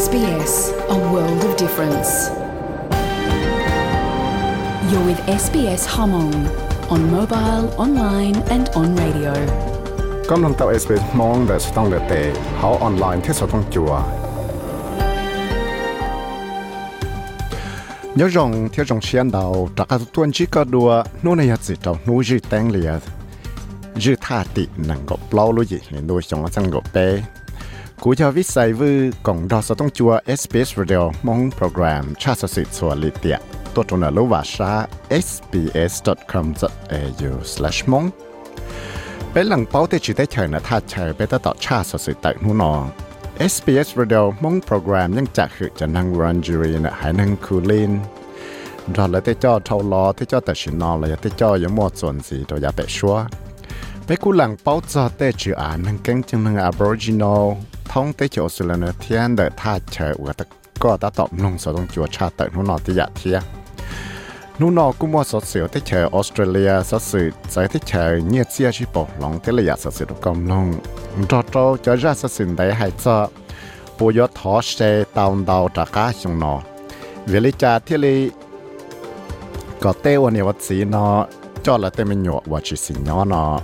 SBS, a world of difference. You're with SBS Hmong on mobile, online, and on radio. กำลังเต่า SBS มองแต่สต้องเดเตเขาออนไลน์ที่สต้องจัวยอรงที่จงเชียนดาวจากการตัวจีก็ดัวนู่นในยัดสิเจ้านู่จีแตงเลียยืดท่าตินังก็เปล่าลุยเห็นดูจงจังก็เป้ กูจะวิสัยวิกงดอสต้องจัว SBS Radio มองโปรแกรมชาติสิทธิ์ส่วนลิเตียตัวตนรู้ว่าชา sbs.com.au/mong เป็นหลังเป้าที่จะได้เชิญนะถ้าเชิญไปต่อชาติสุดแต่นู่นนอ SBS Radio มงโปรแกรมยังจะคือจะนั่งรันจูรีนะหายนั่งคูลินรอเลยที่จอเท่ารอที่จอแต่ชินอเลยที่จอยังหมดส่วนสีตัวยาเป็ชัวไปกูหลังเป้าจอแต่จืออ่านนั่งเก่งจึงนั่ง Aboriginal thông tế chỗ sự là thiên đợi tha chờ của tất có đã tọm nông sở đông chùa cha tận nó nọ tí dạ nó cũng mua sở sự tế chờ Australia sở sự giải tế chờ nhiệt chia chi bộ lòng tế là sở sự đục công nông cho cho cho ra sở sự đấy hay cho bộ gió thó xe tàu đào trả cá xong nọ vì lý cha thiết lý có tế quan hệ vật sĩ nó cho là tế mình nhọ và chỉ xin nhỏ nó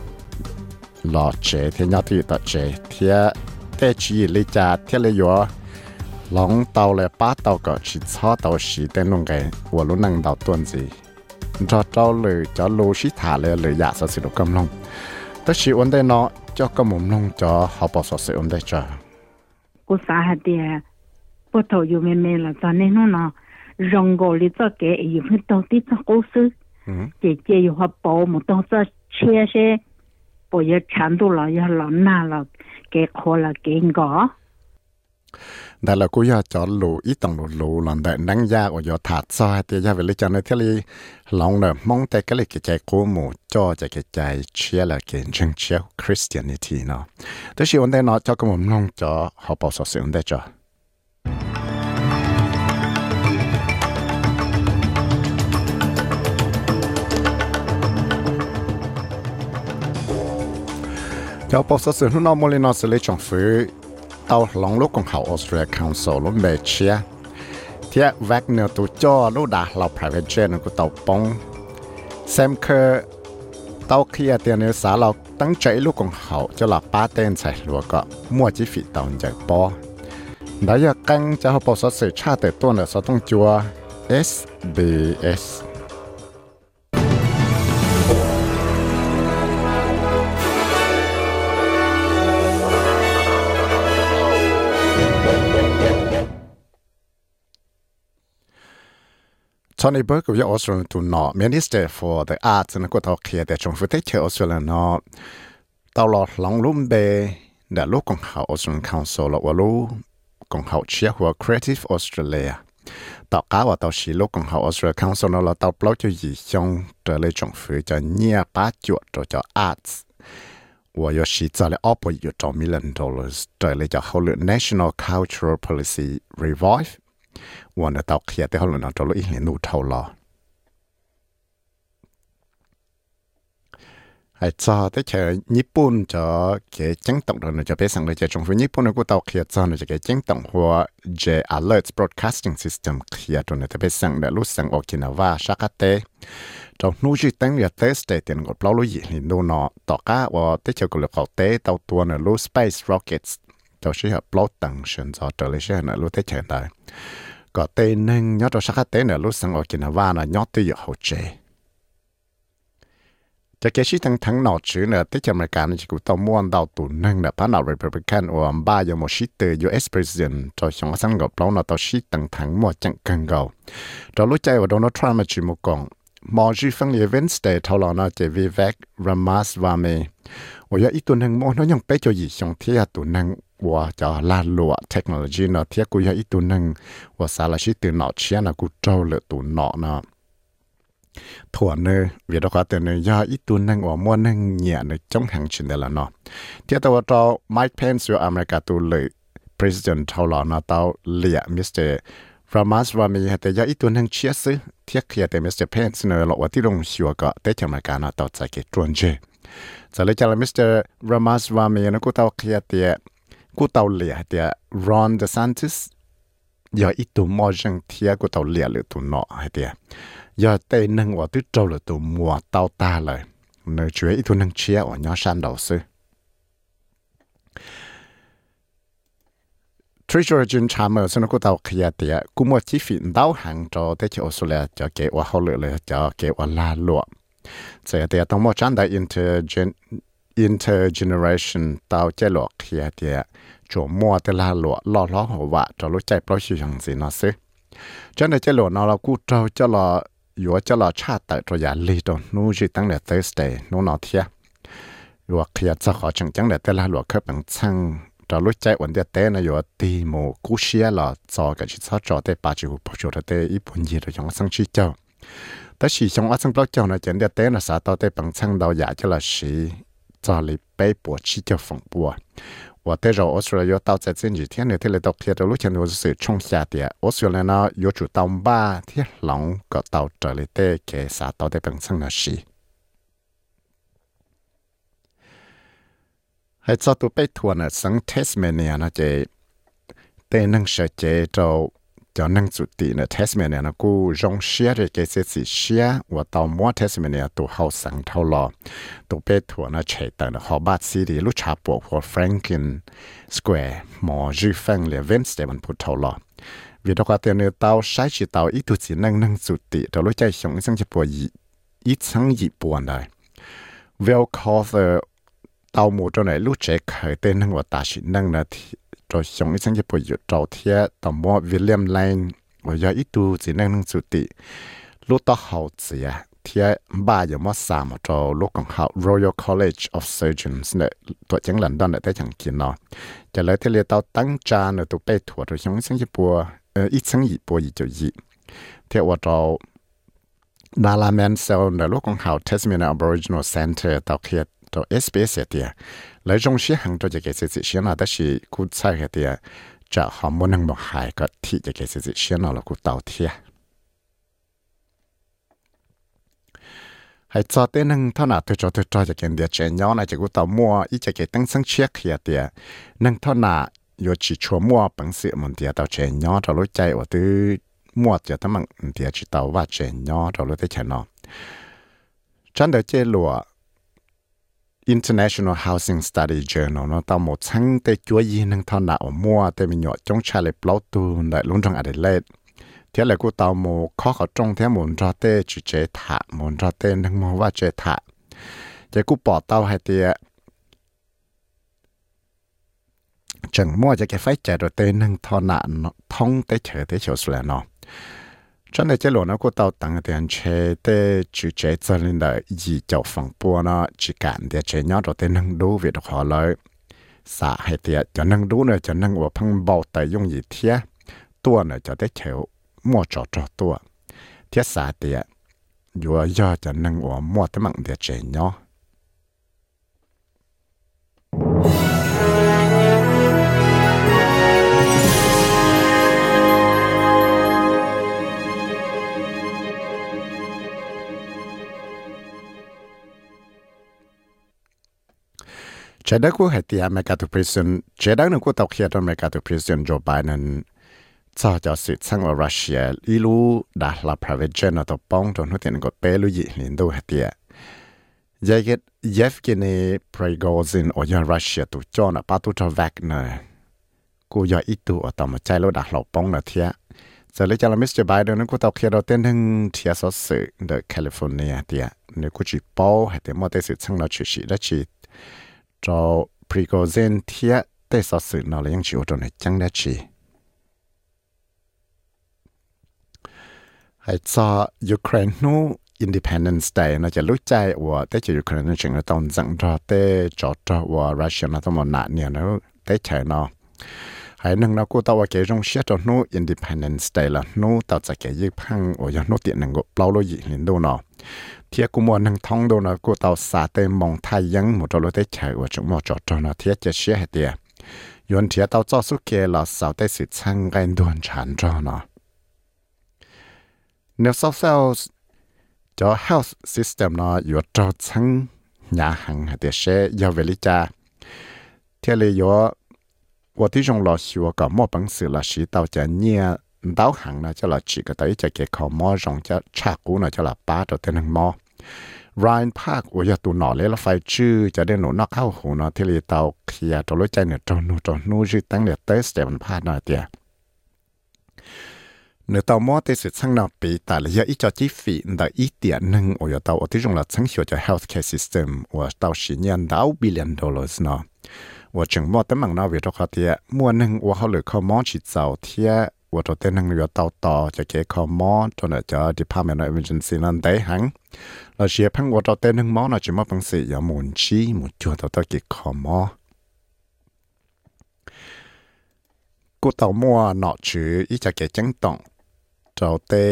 lọ chế thế nhau thì tọt chế thế เงียเสียชิปลองที่เลยอยากสดสื่อกำลงจอโตจะรัสสินได้ให้เจอปุยทอเชตาวดาวจากกาชงนอเวลิจาที่เลยก็เตวันนี้วัดสีนอจอละเตมันหยวว่าชิสิญอนอรอเจเทียนยอที่ต่อเจเทียเตจีลิจาที่เลยหยว lòng tàu là ba tàu có chỉ cho tàu xí tên luôn cái của lúc năng tàu tuần gì cho tàu lười cho lô xí thả lười lười dạ sao xí được cầm long tất sĩ vấn đề nó cho cầm mồm long cho họ bỏ sợ sự vấn đề cho cô xã hạt địa bố thầu dù mê mê là cho nên nó nó rong gò lý cho cái yêu phải đầu tiên cho cố sư chỉ chỉ yêu họ bỏ một tàu cho chia sẻ bỏ yêu chán đồ là yêu làm na là cái khó là cái ngõ แต่เราก็อยากจะรู้อีต้องรู้รู้หลังแต่นั่งยากว่าอยากถาดซอยแต่ยาเวลาจันในที่ลีลองเนอะมองแต่ก็เล bây giờ chẳng đủ lo giờ lắm na là cái khó là cái ngõ đó. là cô giờ cho lù ít tầng lù lù lần đại nắng ra ở giờ thạt so hai tia ra về lấy cho nên thế li lòng nở mong tay cái lấy cái chạy cô mù cho cái cái chạy chia là cái chân chia Christianity nó tức là ông đây nó cho cái mồm long cho họ bảo sở sự ông đây cho เจ้าปอสเสือหุ่นนอมลินอสเลจงฟื้อเตาหลงลูกของเขาออสเตรียคอนโซลลุ่มเบเชียเทียแวกเนอร์ตัวจ่อลูกดาเรา private jet นกูเตาปงแซมเคอร์เตาเคลียเตียนเนื้อสาเราตั้งใจลูกของเขาจะหลับป้าเต้นใส่หัวก็มั่วจิฝีเตาจากปอได้ยากังจะเขาปอสเสือชาติตัวเนื้อสต้องจัว SBS Tony Burke of Australia to no Minister for the Arts and Quota Kia the Chung Fute Che Australia no Tao lo long lum be da lo kong hao Australian Council lo wa lo kong hao chia hua Creative Australia. Tao cá và tao xí lo kong hao Australia Council no lo tao plo cho yi chong trở lại chung fu cho nia ba chuột cho cho arts. 我要是找了二百一兆 million dollars，这里叫后来 National Cultural Policy Revive. วันเตาเขียแต่เขาหลุนเอาตัวอีเห็นนูเท่าลอไอ้จอแต่เชญี่ปุ่นจะเกี่ยจังตงเราจะไปสั่งเลยจะจงฟิญี่ปุ่นกูเตาเขียจอเราจะเกี่ยจังตงหัว J Alert Broadcasting System เขียตัวเนี่ยจะไปสั่งเดี๋ยวรู้สั่งโอกินาวาชากาเตจงนู้จีตั้งเรียเตสเตเตียนกดเปล่าลุยลินดูนอต่อก้าว่าเตเชกุลเขาเตเตาตัวเนี่ยรู้ Space Rockets cho sĩ hợp lâu tầng sườn gió trở lại sĩ hợp lúc thế chèn tại có tên nên nhớ cho sắc tế nè, lúc sang ở kia và là nhớ tới giờ hậu chế cho cái sĩ thằng thằng nọ chứ nè, tới cho mấy cả nên chỉ cũng tao muốn đào tụ nâng nè, phá nào Republican ở ba giờ một sĩ từ US President, cho chúng sang gặp lâu nọ tổ sĩ thằng thằng mua chẳng cần gầu. Cho lúc chạy ở Donald Trump mà chỉ một con. Mọi sự phân liệt Wednesday thâu lọ nọ chỉ Vivek Ramaswamy. 我要一顿能摸那样白就以上贴啊顿能我叫拉罗 technology 呢贴古要一顿能我啥了是电脑切那古招了顿脑呢。ถั่วเนยเวียดกาเต่เนยยาอีตุนนังว่อมวนนังเหนี่ยในจ้งแห่งชินเดลเนาะเทียตัวเราไมค์เพนซ์อยู่อเมริกาตัวเลยพรีเซนเท่าหลอนาเตาเลียมิสเตอร์รามาสวามีแต่ยาอีตุนนังเชียซึเทียเคียแต่มิสเตอร์เพนซ์เนยหลอกว่าที่ลงชัวก็แต่อเมริกานาเตาใจเกตรวนเจ จะเลยจะมิสเตอร์รามัสวามีนะกูตัวเคลียเตีย กูเตาเหลียเดียรอนเดซันติส giờ ít tụ mò răng thia của tàu lìa lửa tụ nọ hay tiệt giờ tây nâng vào tứ trâu lửa tụ mùa tao ta lời nơi chuối ít tụ nâng chia ở nhỏ san đầu sư Treasurer Jun Chamber xin cô tàu kia tiệt cú mua chi phí đào hàng cho tới cho Australia cho kế qua hậu lửa cho kế qua la lụa giờ tiệt tao mua chăn đại intergen, intergeneration tao chế lụa kia tiệt chỗ mua tới la lụa lo lo hồ vạ cho lúc chạy gì nó xứ cho nên chế lụa nó là cú trâu cho là yếu cho là cha tại cho nhà lì đồ nu chỉ tăng là Thursday, nu nó thiệt yếu kia cho họ chẳng chẳng là tới la lụa khớp bằng chăng cho lúc chạy vấn đề tế nó yếu tì mù cú xia là cho cái chỉ cho cho tới ba chục bao nhiêu tới ít bốn gì rồi trong sang chi แต่สีชงอาสังเปล่าเจ้านะเจนเดียเต้นะสาต่อเต้ปังช่างดาวยาเจ้าละสีจอลิเป้ปวดชีเจ้าฝังปัวว่าเตเราออสเตรเลียตาวเจ็ดสินจีเทียนเนที่เลยตกเทียเราลูกเชนวสื่อช่องชาเตียออสเตรเลียนะยจุตาวบ้าที่หลงก็ตาวเจอลิเต้เกสาต่อเต้ปังช่างนะสีให้จอตัวไปทัวร์นะสังเทสเมเนียนะเจเต้นั่งเสเจเจ้า cho năng chủ tị nè Tasmania nó cú rong xia rồi cái sẽ chỉ xia và tàu mua Tasmania tụ hậu sáng thâu lò tụ bê thua nó chạy tận họ bát bắt đi lúc chạp bộ của Franklin Square mò dư phăng lệ Wednesday mình phụ thâu lò vì đó có tiền nữa tàu sai chỉ tàu ít tụ chỉ năng năng chủ tị đó lúc chạy sống sang chỉ bộ ý ít sang ý buồn đây Well cover tàu mù cho này lúc chạy khởi tên năng và ta chỉ năng là cho xong ít sang cái bồi trâu thiệt tầm mua William Lane và giờ ít tu chỉ năng năng chủ tị lúc đó hậu chỉ à thiệt ba giờ mất sàm cho lúc còn học Royal College of Surgeons nè tuổi chẳng lần đó nè tới chẳng kiến nó cho lấy thế liệt tao tăng cha nè tụ bê thuộc rồi xong sang cái bùa ít sang gì bùa gì cho gì thiệt và cho Đà La Mansell nè lúc còn học Tasmania Aboriginal Center tao kia cho SBS tiệt lấy trong sĩ hàng cho cái sự sự nào đó là cụ sai cái tiệt cho họ muốn năng một hai cái thì cái sự là cụ tàu hay cho tên năng thọ nào cho tôi cho cái địa chỉ nhỏ này chỉ cụ tàu mua ít cái tăng sinh chiếc kia tiệt năng thọ nào yo chỉ cho mua bằng sự mình tiệt tàu chỉ nhỏ cho lối chạy và từ mua cho tấm bằng tiệt chỉ tàu và chỉ nhỏ cho lối tới channel chân được chơi lụa International Housing Study Journal nó tao một sáng tê chúa gì năng thọ nào mua tê mình nhỏ trong cha lệ plau tu đại luôn trong Adelaide thế là cô tao một khó khó trong thế muốn ra tê chỉ chế thả muốn ra tê năng mua và chế thả thế cô bỏ tao hay tê chẳng mua cho cái phải chạy rồi tê năng thọ nào thông tê chờ tê chờ sửa nó cho nên cái lỗ nó có tàu tăng tiền chế để chủ chế cho nên là gì cho phòng bùa nó, chỉ cần để chế nhỏ rồi thì năng đủ việc họ lợi. Xã hay tiệt cho năng đủ nữa, cho năng ở phăng bảo tài dùng gì thiết tua nữa cho để chịu mua cho cho tua. Thiết xã tiệt vừa do cho năng ở mua tới mạng để chế nhỏ. Chế đắc của hệ tiệt America to prison. Chế đắc nó của tàu kia trong America to prison Joe Biden. Cho cho sự sang ở Russia. Ý lu đã là private jet tàu bong trong nước tiền của bé lu gì liên đô hệ tiệt giờ cái Yevgeny Prigozhin ở nhà Russia tụ cho nó bắt tụ cho Wagner. Cô giờ ít tụ ở tàu mà chạy lu đã lọc bong là thiệt giờ lấy cho là Mr. Biden nó của tàu kia đầu tiên hưng thiệt số sự ở California tiệt nếu cô chỉ bao hệ thì mua tới sự sang nó chỉ chỉ đã chỉ จะพริโกเซนเทียเตสสือนอเลยยังชิวตรงไหนจังได้ชีไอ้จอยูเครนนู้ Independence Day นะจะรู้ใจว่าแต่จะยูเครนจริงๆต้องจังรอเตจอดว่ารัสเซียนะต้องมาหนาเนี่ยนะแต่ใช่เนาะ Hãy nâng nó cô tao vào cái rong xét cho nó Independence Day là nó tao sẽ cái gì phăng và nó tiện năng gộp lâu lâu gì lên đâu nó thiết cũng muốn năng thông đâu nó của tàu xả tên mong thay yến một trò lối tế chạy và chúng một trò trò nó thiết cho xe hệ tiệt yuan thiết tàu cho số kia là sao tế sự sang gây đồn chán cho nó nếu sau sau cho health system nó yếu trò sang nhà hàng hệ tiệt xe do về lý cha. Thiết lý yếu 我的种老师我搞么本事了，是到家念 đáo hẳn nó cho là chỉ có tới cho cái khó mò rong cho cha cũ nó cho là ba đầu tên hàng mò Ryan Park 我要读脑来了，phải chứ cho đến nỗi nó cao hồ nó thì là tàu kia cho lối chạy nữa cho nó cho nó chứ tăng được tới Stephen Park nó tiệt nếu tàu mua thì sự sang nào bị tại là do ít cho chi phí đã ít tiền nâng ở tàu ởที่中了成效的 healthcare system 我到十年到 billion dollars ว่าจึงมอดตั้งมังนาเวทเขาเทียมัวหนึ่งว่าเขาเหลือเขามองฉีดเสาเทียว่าตัวเต้นหนึ่งอยู่เตาต่อจะเกะเขามอจนจะดิพาเมนอิมเมนซีนันได้หังเราเชียพังว่าตัวเต้นหนึ่งมอเราจะมาพังสีอย่ามุนชี้มุนจวนตัวตะกิขอมอกูต่ามัวเนาะชื่ออีจะเกะจังตองเจ้าเต้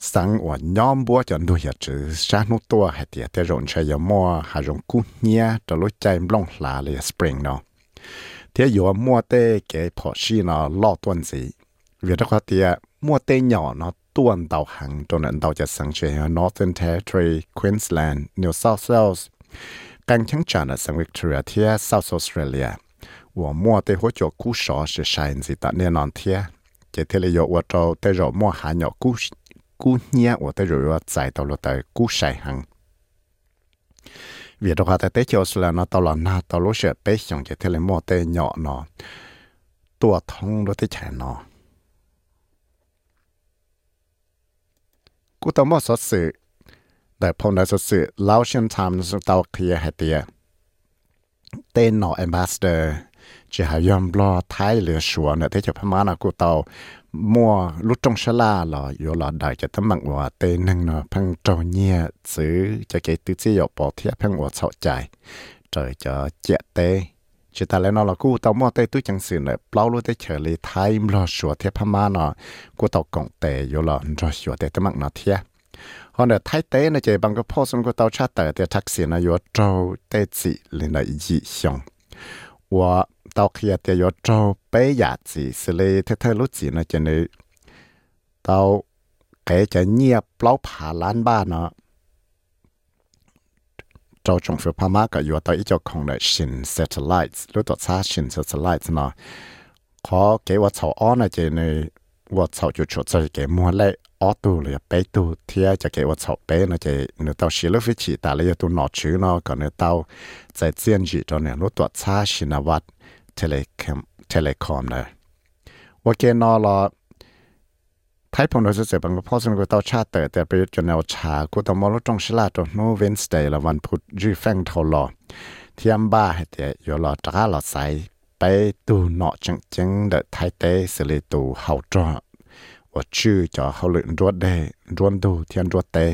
sang ở nhóm búa cho nuôi hạt chữ sáng nút tua hạt tiệt thế rộn chơi giờ mua hạt rộn cú nhia cho lối chạy long là lìa spring nó thế giờ mua tê cái họ xí nó lo tuần gì việc đó có tiệt mua tê nhỏ nó tuần tàu hang cho nên tàu cho sang chơi ở Northern Territory, Queensland, New South Wales càng chẳng chán ở sang Victoria thế South Australia. Và mua tê hỗ trợ cú sọ sẽ sai gì tại nên non thế chỉ thế là giờ ở trong tê rồi mua hàng nhỏ cú cú nhia của tới rồi giải tàu là tới cú sai hằng việc đó tại tế cho là nó tàu là na tàu lúc sẽ bé xong cái thế là mua tê nhỏ nó tua thông đó tới chạy nó cú tàu mua số sự đại phong đại số sự lao xuyên tham tàu kia hay tiệt tên nó ambassador chỉ hay yom lo thái lửa sủa nữa thế cho phá má nào cú tàu mua lúc trong sá la là yo là đại cho tấm mạng hòa tê nâng nó phăng trâu nhẹ xứ, cho cái tư chí yo bỏ thiệt phăng hòa sọ chạy trời cho chẹ tê. Chỉ ta lấy nó là cú tàu mua tê túi chẳng xử nữa, bao lúc tê chờ lấy thái lo sủa thiệt phá má nó. Cú tàu cộng tê yo là rồi sủa tê tấm mạng nó thiệt họ để thái tế nó chỉ bằng cái post của tàu cha tờ tê taxi nó yo trâu tê chỉ lên là dị xong 我 ตอกเขียเตียยอเจ้าไปหยาดสีสเลเธอเธอรู้สีนะจะเนื้อเตาแกจะเงียบเปล่าผ่าล้านบ้านเนาะเจ้าจงฟูพาม่ากับยู่ต่ออีเจ้าของเนี่ยชินเซตไลท์รู้ตัวซาชินเซตไลท์เนาะขอเกว่าเสาอ้อนะเจเนว่าเสาจุดชุดจะเกมัวเล่อ้อตูเลยไปตูเทียจะเกว่าเสาเปนะเจเนื้อเต้าชิลฟิชิตาเลยตัวหนอชื่อเนาะกับเนื้อต้าใจเจียนจีตอนเนี่ยรู้ตัวซาชินวัตร telekom, telekom nè. Và kia nó là thái phong đồ sẽ bằng phố sinh của tao cha tờ tờ bây giờ cho nào cha của tao mô lúc trong sẽ là cho nó Wednesday là วันพุธจีแฟงทอลอที่อันบ้าให้เตะอยู่รอจ้าหลอใส่ไปตูนอจังจังเดไทยเตะสิริตูเฮาจอว่าชื่อจอเขาเลยรวดได้รวนดูที่อันรวดเตะ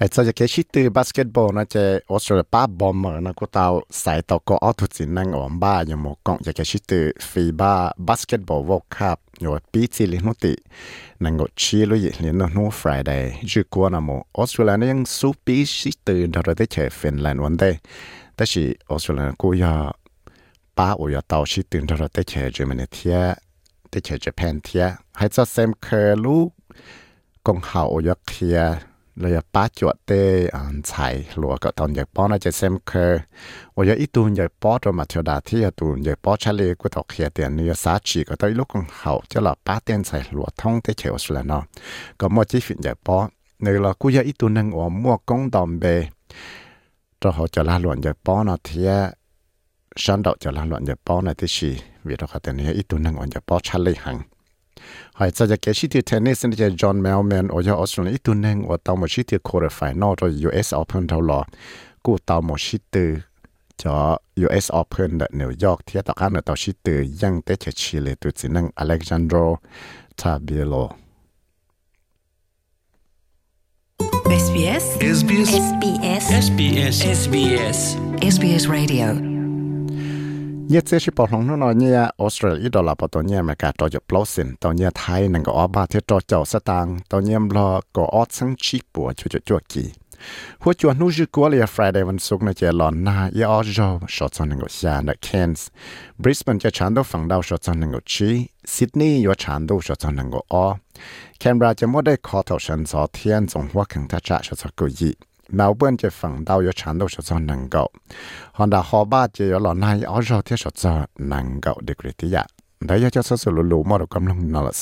et sa ke shiti basketball na che Australia pa bomber na ko tao sai to ko auto chin nang om ba yo mo kong ya ke shiti FIBA basketball world cup yo pi chi li no ti nang go chi lo yi le no no friday ju ko na mo Australia na yang su pi shiti da ra de che Finland one day แต่สิออสเตรเลียกูอยาป้าอุยาเตาชิตื่นเราได้เชจมันเทียได้เชจแพนเทียให้จะเซมเคอร์ลูกกงหาอุยาเทีย เลยป้าจวดเตอันใส่หลัวก็ตอนอยากป้อนอาจจะเซมเคอว่าอยากอีตูนอยากป้อตัวมาเทียดาที่ตูนอยากป้อชาเลกูตอกเขียเตียนนี่สาจีก็ต้องลูกของเขาจะหลับป้าเตียนใส่หลัวท่องเตเฉียวสุดแล้วเนาะก็มั่วจีฟินอยากป้อในเรากูอยากอีตูนนึงว่ามั่วกงดอมเบจะเขาจะลาหลวนอยากป้อเนาะเทียฉันดอกจะลาหลวนอยากป้อในที่ชีวิตเขาแต่นี้อีตูนนึงว่าอยากป้อชาเลหัง หายจะจะเกชิติเทนนิสนี่จะจอห์นแมลแมนโอยออสเตรเลียตัวนึ่งว่าตาวมชิติโคอรไฟนอลตัว US Open เท่าหลอกูตาวมชิติจอ US Open เดนิวยอร์กที่ตะกันตาวชิติยังเตเชชิเลตัวสินังอเล็กซานโดรทาเบโล SBS SBS SBS SBS SBS SBS Radio เยี่ยเจ้าชิปอลงนู่นเนี่ยออสเตรเลียดอลลาร์ปตัวเนี่ยมากาต่อจะปลอสินตัวเนี่ยไทยนั่งก็ออบาเทจอเจ้าสตางตัวเนี่ยรอก็ออดสังชีปัวชัวยจ่วกีหัวจวนนู้จืกัวเลยฟรายเดย์วันศุกร์นะเจหลอนนาเยออจอชอตซอนหนึ่งก็ชานะเคนส์บริสเบนจะชันดูฝั่งดาวชอตซอนหนึ่งก็ชีซิดนีย์ยู่ชันดูชอตซอนหนึ่งก็ออแคนเบราจะไม่ได้ขอทอชันสอเทียนส่งหัวขังทัชชะชอตกุยีเมลเบิร์นจะฝั่งดาวอยู่ชันดูชอตซอนกฮอนดาฮอบาจะอยู่ melbourne bơn chế phần đau yếu chán đâu sợ cho nâng cậu đà họ ba chế yếu lọ này ở rồi thiết sợ cho nâng đấy cho sợ sự lù lù mà được cầm lòng nó là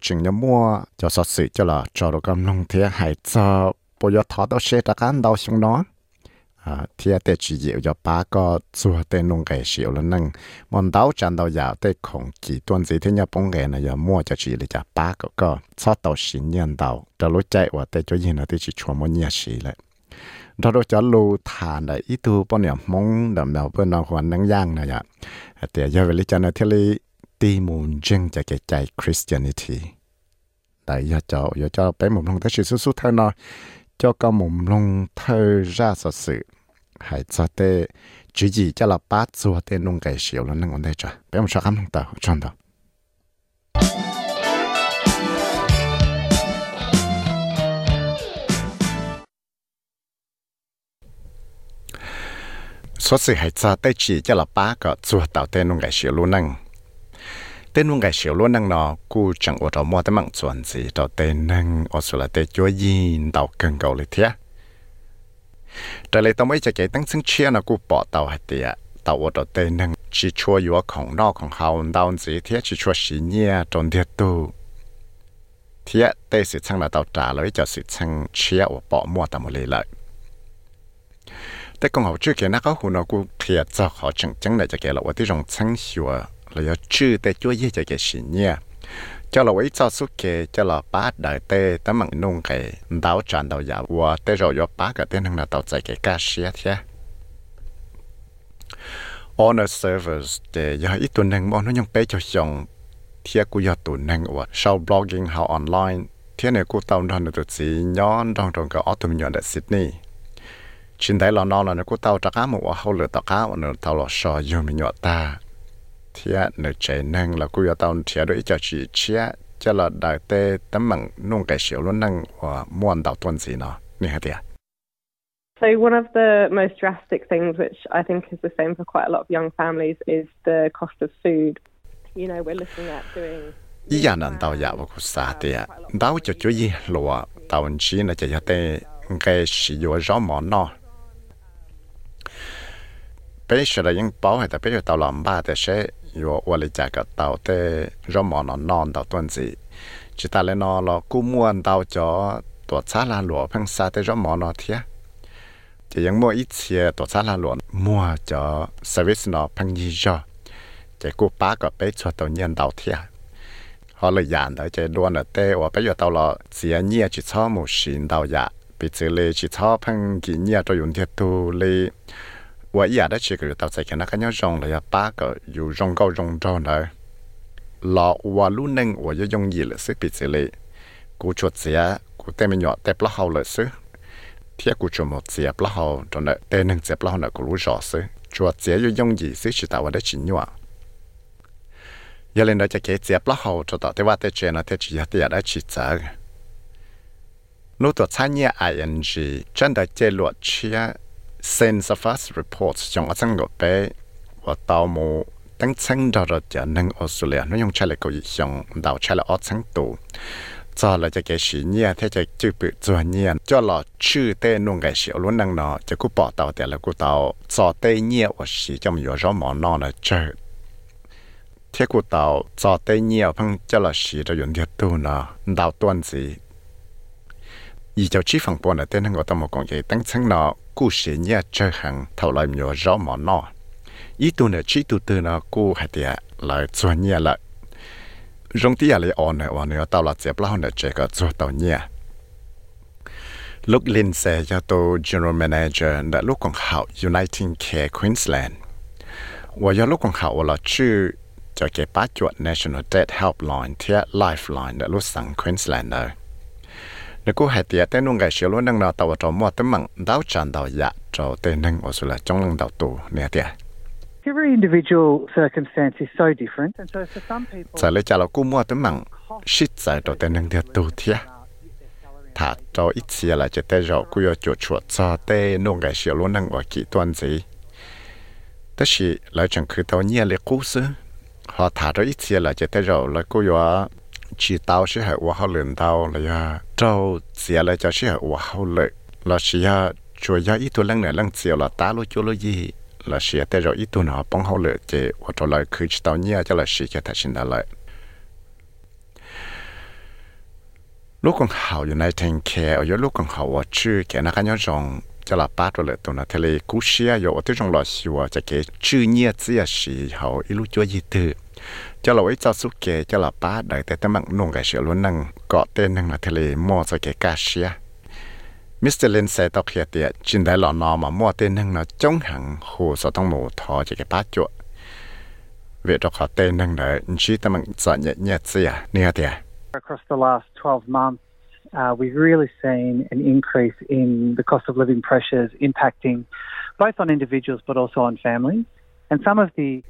chừng nhớ mua cho sọt sự cho là cho đồ cầm nông thế hay cho bộ yo thọ đâu xe ta cán đâu xuống đó. À thế để chỉ dịu cho ba có chùa để nông cái xíu là nâng. Món đau chăn đau giàu để không chỉ tuần gì thế nhà bông cái này giờ mua cho chỉ là cho ba có có cho tàu xin nhân đau cho lối chạy và để cho gì nó để chỉ chùa mua nhà xí lại. Đó đó cho lù thà này ít tu bao nhiêu mong đầm nào bên nào hoàn năng giang này ạ để giờ về lý cho nó thế lý ti mùn chân chả cái chạy Christianity đại giờ cho cho bé mồm lông tới sự xuất thơ nó cho con mồm lông thơ ra sở sự hãy cho tê chú gì cho là bát xua tê nung cái xíu là nâng ổn đây cho bé mồm sao khám lông tờ chọn tờ số sự hãy cho tê chỉ cho là bát có xua tàu tê nung cái xíu luôn nâng tên nông cái xíu luôn năng nó cú chẳng ở đó mua tới mạng chuẩn gì đó tên năng ở số là tên chúa yin tạo cần cầu lịch thế trở lại tao mới cho cái tăng sinh chia nó cú bỏ tàu hạt tiệt tàu ở đó tên năng chỉ chúa yếuของนอกของเฮาดาวgì thế chỉ chúa xí nhẹ tròn thiệt tu thế tên sự chăng là tàu trả lời cho sự chăng chia ở bỏ mua tao một lời แต่กงเขาชื่อเกี่ยนักเขาหุ่นกูเคลียร์จะเขาจังจังเลยจะเกี่ยเราว่าที่รงชั้งชัว là do chữ tại chúa dễ cho cái gì nhỉ cho là ấy cho suốt kề cho là bá đời tê tấm mặn nung cái đảo tràn đảo giả và tê rồi do bá cả tên là tàu chạy cái ca sĩ thế honor servers để giờ ít tuần năng bọn nó nhung bé cho chồng thiệt của do tuần năng của show blogging how online thiệt này của tàu đoàn được gì nhon trong trong cái autumn nhọn tại Sydney chính đấy là nó là nó của tao trắc ám một hậu lửa tàu cá một tao lọ sò dùng mình nhọt ta thì nó chạy năng là cũng yêu tàu thì đối cho chỉ chia cho là đại tê tấm bằng nông cái xíu luôn năng và muốn tàu tuần gì nó nè hả tiệt So one of the most drastic things, which I think is the same for quite a lot of young families, is the cost of food. You know, we're looking at doing. ý nhà nằm tàu giả vào cuộc xa tiệt tàu cho chú gì lúa tàu chỉ là chạy tê cái sử dụng rõ món nó bây giờ là những bảo hay là bây giờ tàu làm ba thì sẽ yo wa le cha ka tàu te ro mo no non tàu tuần gì chỉ ta lên nó lo cú muôn tàu cho tổ xã là lúa phăng xa te ro mo nó thia. Chỉ những mua ít chia tổ xã là lúa mua cho service nó phăng gì cho chỉ cú ba có bé cho tàu nhân tàu thia. Họ là dàn đấy chỉ đua là te và bây giờ tao lo chỉ nhia chỉ cho một xin tàu dạ bị chỉ lê chỉ cho phăng kỹ nhia cho dùng thiệt tu lê 我一日都去佢到在看那个要用了要八个有用够用着呢，老我路能我要用意了是比这里，กูชดเสียกูเต็มหยอดแต่ปลาเขาเลยซึเที่ยกูชมเสียปลาเขาจนเต็มหนึ่งเสียปลาเขาเนี่ยกูรู้จอซึชวดเสียอยู่ยงยีซึชิตาว่าได้ชินยัวอย่าเล่นได้จะเกเสียปลาเขาจนต่อแต่ว่าแต่เจนะแต่จีเตียได้ชิจานู้ตัวช้าเนี่ย ing 真的เจลวดเชีย sense of us reports จงอาจังก็ไปว่าตาวมูตั้งชั้งดอร์จะนั่งออสเตรเลียนั่งยงใช้เลยก็ยิ่งดาวใช้เลยออชั้งตัวจอเราจะเกษีเนี่ยถ้าจะจืบตัวเนี่ยจอเราชื่อเต้นุ่งไก่เสียวล้วนนั่งเนา sense of us reports trong ở sang gọi bé và tàu mô tăng sang đó là cho nâng Australia nó dùng trái lại có gì trong đào trái lại ở sang tù cho là cho cái sự nhia thế cho chữ bự cho nhia cho là chữ tê nung cái sự luôn năng nó cho cú bỏ tàu tiền là cú tàu cho tê nhia và sự trong nhiều rõ mỏ nó là chơi thế cú tàu cho tê nhia phăng cho là sự đó dùng thiệt tu nó đào tuần gì 以就脂肪波呢，对那个都冇讲嘢，等层呢，故事呢这行头来冇 rõ 冇呢，依度呢，只度度呢，故系啲来做呢啦，用啲嘢嚟按呢，按呢到啦，接啦呢，这个做到呢。lúc lên xe cho tôi General Manager đã lúc còn học United Care Queensland. Và lúc còn học là chữ cho cái bác chuột National Debt Helpline, thiết Lifeline đã lúc sẵn Queensland rồi nếu cô hay tiệt tên nông cái xíu luôn năng nào tàu trò mua tấm mặn đào tràn đào dạ trò tên năng ở số là trong lăng đào tù. Nè tiệt Every individual circumstance is so different, and so for some people, giờ lấy cho là cô mua tấm mặn shit giải trò tên năng tiệt tù thiệt thả cho ít xíu là chỉ tên rồi cô yêu chuột chuột cho tên nông cái xíu luôn năng ở kỹ tuần gì tức là lại chẳng cứ tao nhia lấy cú sư họ thả cho ít xíu là chỉ tên rồi là cô yêu chỉ tao sẽ hệ hoa hậu liền tao là ya trâu xìa là cho sẽ hệ hoa hậu lệ là xìa ya chùa ya ít tuổi lăng này lăng xìa là tá lô chua lô gì là xìa tê rồi ít tuổi nào bằng hậu lệ chế và trở lại khi chỉ tao nhia cho là xìa cho thật sinh đã lại lúc còn hậu như này thành kè ở lúc còn hậu ở chư kẻ nó cái nhau rồng cho là ba rồi tụi nó thề là cú xìa rồi ở tới trong lò xìa cho kẻ chư nhia là xìa hậu ít lúc chua gì từ cho là ấy cho suốt kề cho là bá đợi tới tấm mạng nông cái sửa luôn năng có tên năng là thế mua cho cái cá xia Mr. Lin sẽ tao khía tiệt trên đại lọ mà mua tên năng là chống hẳn hồ sở tông mù thò cho cái bá chuột về đó có tên năng là chỉ tấm mạng sợ nhẹ nhẹ xia à, nè tiệt Across the last 12 months Uh, we've really seen an increase in the cost of living pressures impacting both on individuals but also on families. And some of the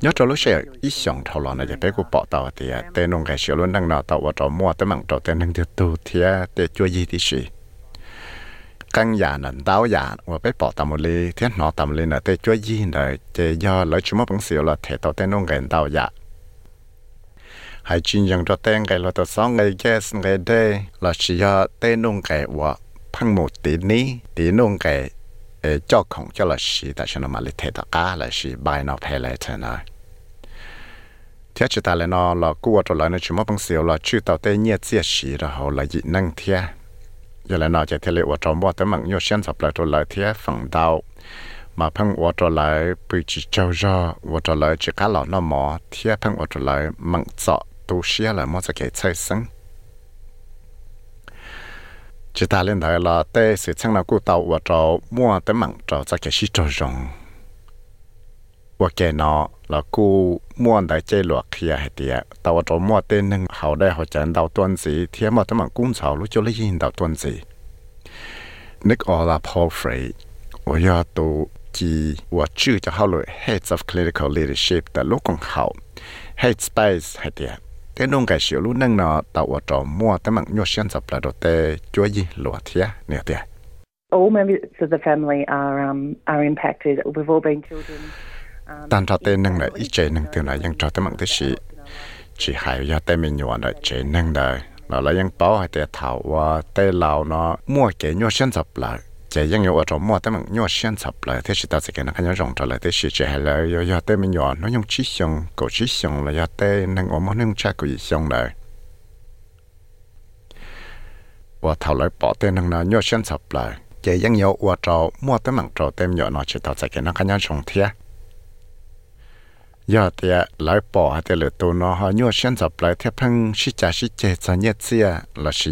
nhớ cho lúc xe ít xong thầu lò này để bé của bỏ tàu thì à, tên nông cái sửa luôn đang nọ tàu và trò mua tới mảng trò tên đang tiêu tu thì à, để chua gì thì gì căng giả nền táo giả, và bé bỏ tàu một ly, thế nọ tàu ly là tên chua gì rồi để do lấy chúng mất bằng xỉu là thể tàu tên nông cái tàu giả. Hay chuyên dùng cho tên cái loại tàu sáng ngày yes ngày đê là chỉ do tên nông cái và phăng một tí ní tí nông cái cho không cho là sĩ tại sao mà lấy thế cả là sĩ bài nó phải lấy thế này thế chỉ ta là nó là cua rồi là nó chỉ mất bằng là chữ tàu tây nhiệt diệt sĩ rồi là dị năng thế giờ là nó chỉ thế liệu trong bao tới mạng nhiều xem sập lại rồi lại thế phẳng đau mà phăng ở trở lại bị chỉ trâu ra ở trở lại chỉ cá lọ nó mỏ thế phăng ở trở lại mạng trọ tu sĩ là mất cái chơi sinh chỉ ta lên đây là tê sự chẳng nào cụ tàu và trò mua tới mặn trò cho cái sĩ trò rồng và cái nó là cụ mua đại chơi luật kia hay tiệt tàu trò mua tên nâng hậu đây họ chẳng đào tuần gì thì mà tới mặn cũng chào lúc cho lấy gì đào tuần gì Nick all là Paul Frey 我要读及我住就好了 Heads of Clinical Leadership 的陆共好 Headspace hay tiệt Thế nông cái xíu lúc nâng nó tạo ở trò mua tới mạng nhô xuyên dập là đồ tê chúa gì lụa thía nè tía All members of the family are um, are impacted. We've all been children. Um, tan trò tê nâng là ít chế nâng từ này nhưng trò tới mạng tới xí chỉ hay do tê mình nhọn là chế nâng đời nó là ยัง bảo hay tê thảo và tê lào nó mua cái nhô xuyên dập lại cái những người trong mua tới mình nhỏ xuyên sập lại thế thì ta sẽ cái nó cái rộng trở lại thì chỉ hay là yo yo tới mình nhỏ nó nhung chỉ xong cổ chỉ xong là yo tới năng ở món năng cha cổ gì xong lại và thảo lại bỏ tên năng nó nhỏ xuyên sập lại cái những người ở trong mua tới mình trong tên nhỏ nó chỉ ta sẽ cái nó cái rộng thế giờ thì lại bỏ thì lựa tụ nó họ xuyên sập lại thế phăng xí cha xí chè cha nhét xia là xí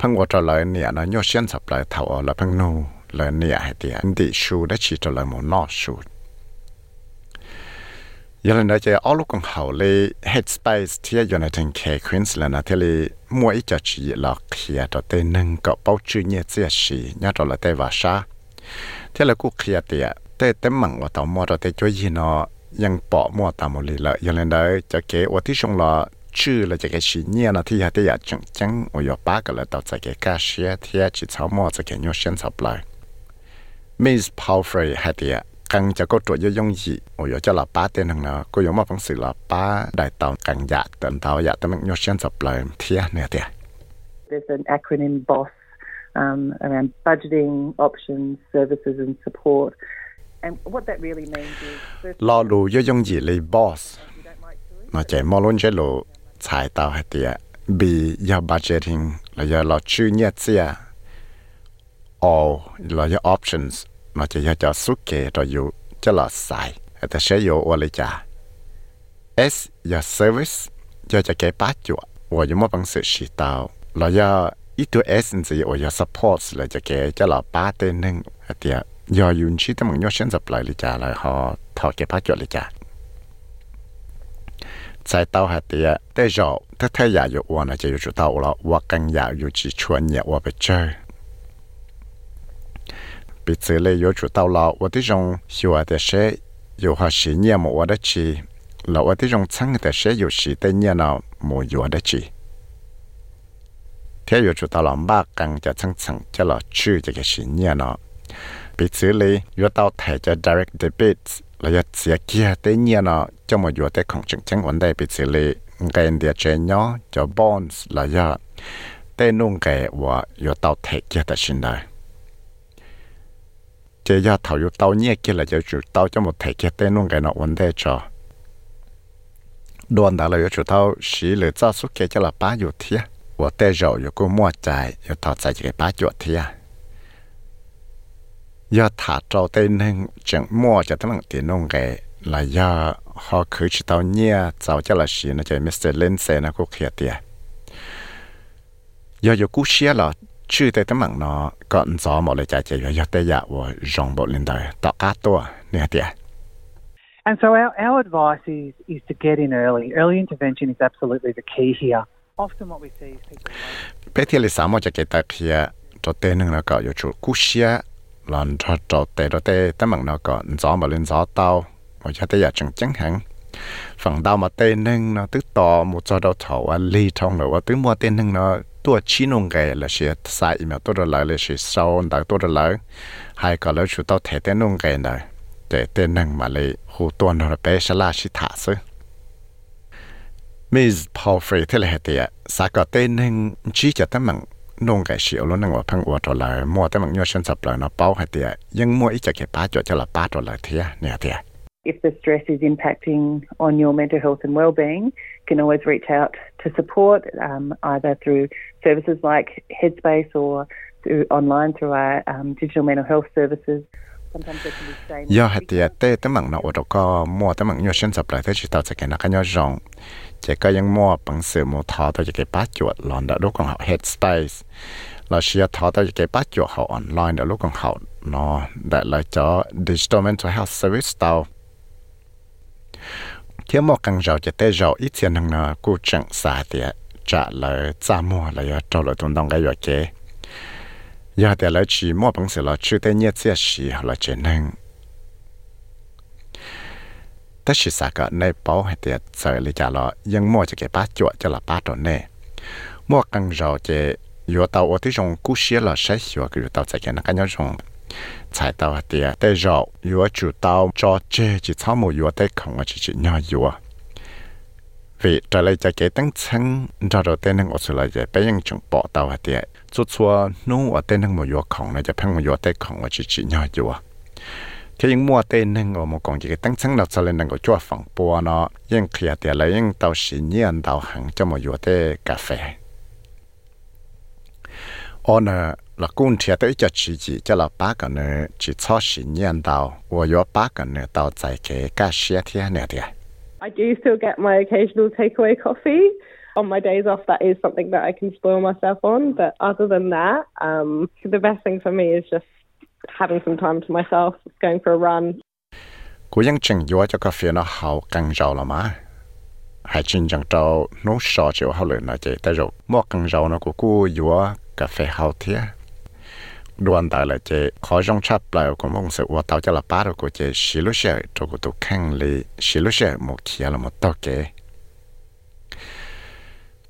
พังวัวจะเลยเนี่ยนะยอเชียนสับเลยเท่าละพังนูเลยเนี่ยให้เดียนดีชูได้ชีจะเลยหมอนอชูยันได้จะเอลูกของเขาเลย head space ที่อยู่ในทางเคควินส์แล้วนะที่เลยมวยจะชีหลอกเขียตัวเต็นึงก็เป้าชื่อเนี่ยเสียชีเนี่ยตัวละเตว่าชาที่เลยกูเขียเตียเตเต็มมังว่าต่อมัวตัวเตจ่วยยีนะยังเปาะมัวตามมลีละยังเลยจะเก๋ว่าที่ชงลอ ชื่อเราจะแกชีเนี่ยนะที่ฮะที่อยากจังจังอุยปากันเล้วต่อจะแกกาเชียที่จะชาวมอจะแกยอเชียนสับเลยมิสพาวเฟรฮะที่กังจะก็ตัวยยงยีโอ้ยจะลัป้าเต็นหนึ่งนะก็ยอมมาฟังสื่อลัป้าได้ตอนกังหยาดแต่มเท้าอยาดแต่มันยอเชียนสับเลยเทียเนี่ยเตีย There's an acronym BOSS um, around budgeting, options, services and support. And what that really means is... ลอรูยยงยีเลย BOSS มาใจมอลุนเจโล ฉายตาวให้เตีย B ยา budgeting แล้วยาเราชื่อเนี่ยเสีย all เรายา options มาจะยาจะสุกเกเราอยู่จะเราใส่แต่ใช้อยู่ว่าเลยจ้า S ยา service ยาจะเก็บป้าจั่วว่าอยู่มาบังสือชีตาวเรายาอีตัว S นี่ว่า ยา support เลยจะเก็บจะเราป้าเต้นหนึ่งเตียยายุ่นชีแต่มึงยอดเช่นสับไหลเลยจ้าเลยhọ thọเก็บป้าจั่วเลยจ้า 在到下啲得咗，得睇下有我呢就有做到了，我更要有去穿嘢我被追。彼此咧有做到了，我啲种小的些有下时嘢冇我得去，了我啲种撑的些有时的嘢呢冇有得去。睇有做到了，马更就层层就了去这个时嘢呢。彼此咧有到睇就 direct debits。 Là ya chia kia tế nhiên nó cho một vừa tế không chứng chứng vấn đề bị xử lý cái địa chế nhỏ cho bonds là ya tế nung cái và yo tàu thể kia ta xin đời chế giờ thầu yo tàu nhẹ kia là cho chủ tàu cho một thể kia tế nung cái nó vấn đề cho đoàn đã là yo chủ tàu xí lửa cho suốt kia cho là ba yo thiệt và tế rồi yo cũng mua trái yo tàu trái cái ba yo thiệt ยาถาเจ้าเต้นหนึ่งจังมั่วจะตั้งตีนงไงลายาเขาคือชิตาเนี่ยเจ้าจะละชีนะจะมิสเตอร์เลนเซนะกูเขียเตียยาอยู่กูเชียละชื่อแต่ตั้งเนาะก่อนจอหมดเลยใจเจียยาแต่ยาว่าจงบลินได้ต่อกาตัวเนี่ยเตีย And so our, our advice is, is to get in early. Early intervention is absolutely the key here. Often what we see is people... ไปที่ลิสามจะเกิดตะเคียตัวเต้นหนึ่งแล้วก็อยู่ชุดกูเชีย lần cho trò tệ đó tê tấm bằng nó có gió mà lên gió tao. Mà cho tệ chẳng chẳng hẳn. Phần đau mà tê nâng nó tức to một cho đâu thầu à ly trong nữa tức mua tê nâng nó tua chi nông ghề là sẽ sai mà tôi rồi lại là sẽ sâu đã tôi rồi lại. Hai cái lời chủ tao thể tê nông ghề này tê tê nâng mà lấy hồ tuần nó bé sẽ là sẽ thả xuống. Miss Paul Free thế là hệ tiệt, sao có tên nâng chỉ cho tấm นงไก่เฉียวล้วนังว่าพังอวดตัวเลยมัวแต่มังยอดฉันสับเลยนะเป้าให้เตียยังมัวอีจะเก็บป้าจดจะละป้าตัวเลยเทียเนี่ยเตีย If the stress is impacting on your mental health and well-being, you can always reach out to support um, either through services like Headspace or through online through our um, digital mental health services. ยอดเตียเต้ตั้งมังนอวดก็มัวตั้งมังยอฉันสับเลยเทียชิตาจะแก่นักยอดรอง จะก็ยังมั่วปังเสือโมทอตัวจะเก็บป้าจวดหลอนดาลูกของเขาเฮดสเปซเราเชียร์ทอตัวจะเก็บป้าจวดเขาออนไลน์ดาลูกของเขาเนาะแต่เราจะ digital mental health service เตาเที่ยวมอกังเราจะเตะเราอีเทียนทางนากูจังสาเตียจะเลยจ้ามัวเลยจะเลยตุนต้องไกยอเกยาแต่เราชีมั่วปังเสือเราชื่อเตเนี่ยเสียชีเราเจนึง กในเป้าให้เตียเสยเลยจ้าละยังมั่วจะเก็บป้าจวดจะละป้าตัวแน่มั่วกังรอเจอยู่เตาอที่จงกู้เสียละใช้หัวก็อยู่เตาใจกันนะกันยังจงใช้เตาเตียแต่รออยู่จุดเตาจอเจจิเช้าหมู่อยู่แต่ของว่าจิจิย่ออยู่vì trở lại cho cái tăng chân cho đầu tiên năng ở chỗ lại bây giờ chúng bỏ tàu hạt địa chút xua nu ở tên năng một yếu khổng này cho phăng một yếu tây khổng và chỉ chỉ nhỏ yếu khi những mua tên nên ngồi một con chỉ tăng sáng nào sau lên năng có chua phẳng bùa nó nhưng khi tiền lại nhưng tàu xí nhiên tàu hàng cho một yếu tê cà phê ôn là cũng thiệt tới cho chỉ chỉ cho là ba cái nữa chỉ cho xí nhiên tàu và yếu ba cái nữa tàu tại cái cá xía thế này thì I do still get my occasional takeaway coffee. On my days off, that is something that I can spoil myself on. But other than that, um, the best thing for me is just having some time to myself, going for a run. cú yang chừng yếu cho cà phê nó hào căng rau là má. hay chính chẳng trâu nó sợ chịu hào lửa nó chạy tay rồi mua căng rau nó của cú yếu cà phê hào thế đoàn tại là chạy khó rong chắp lại của mong sự của tàu cho là ba rồi của chạy. Xí lúc xe cho của tụ khăn lì. Xí lúc xe một kia là một tàu kế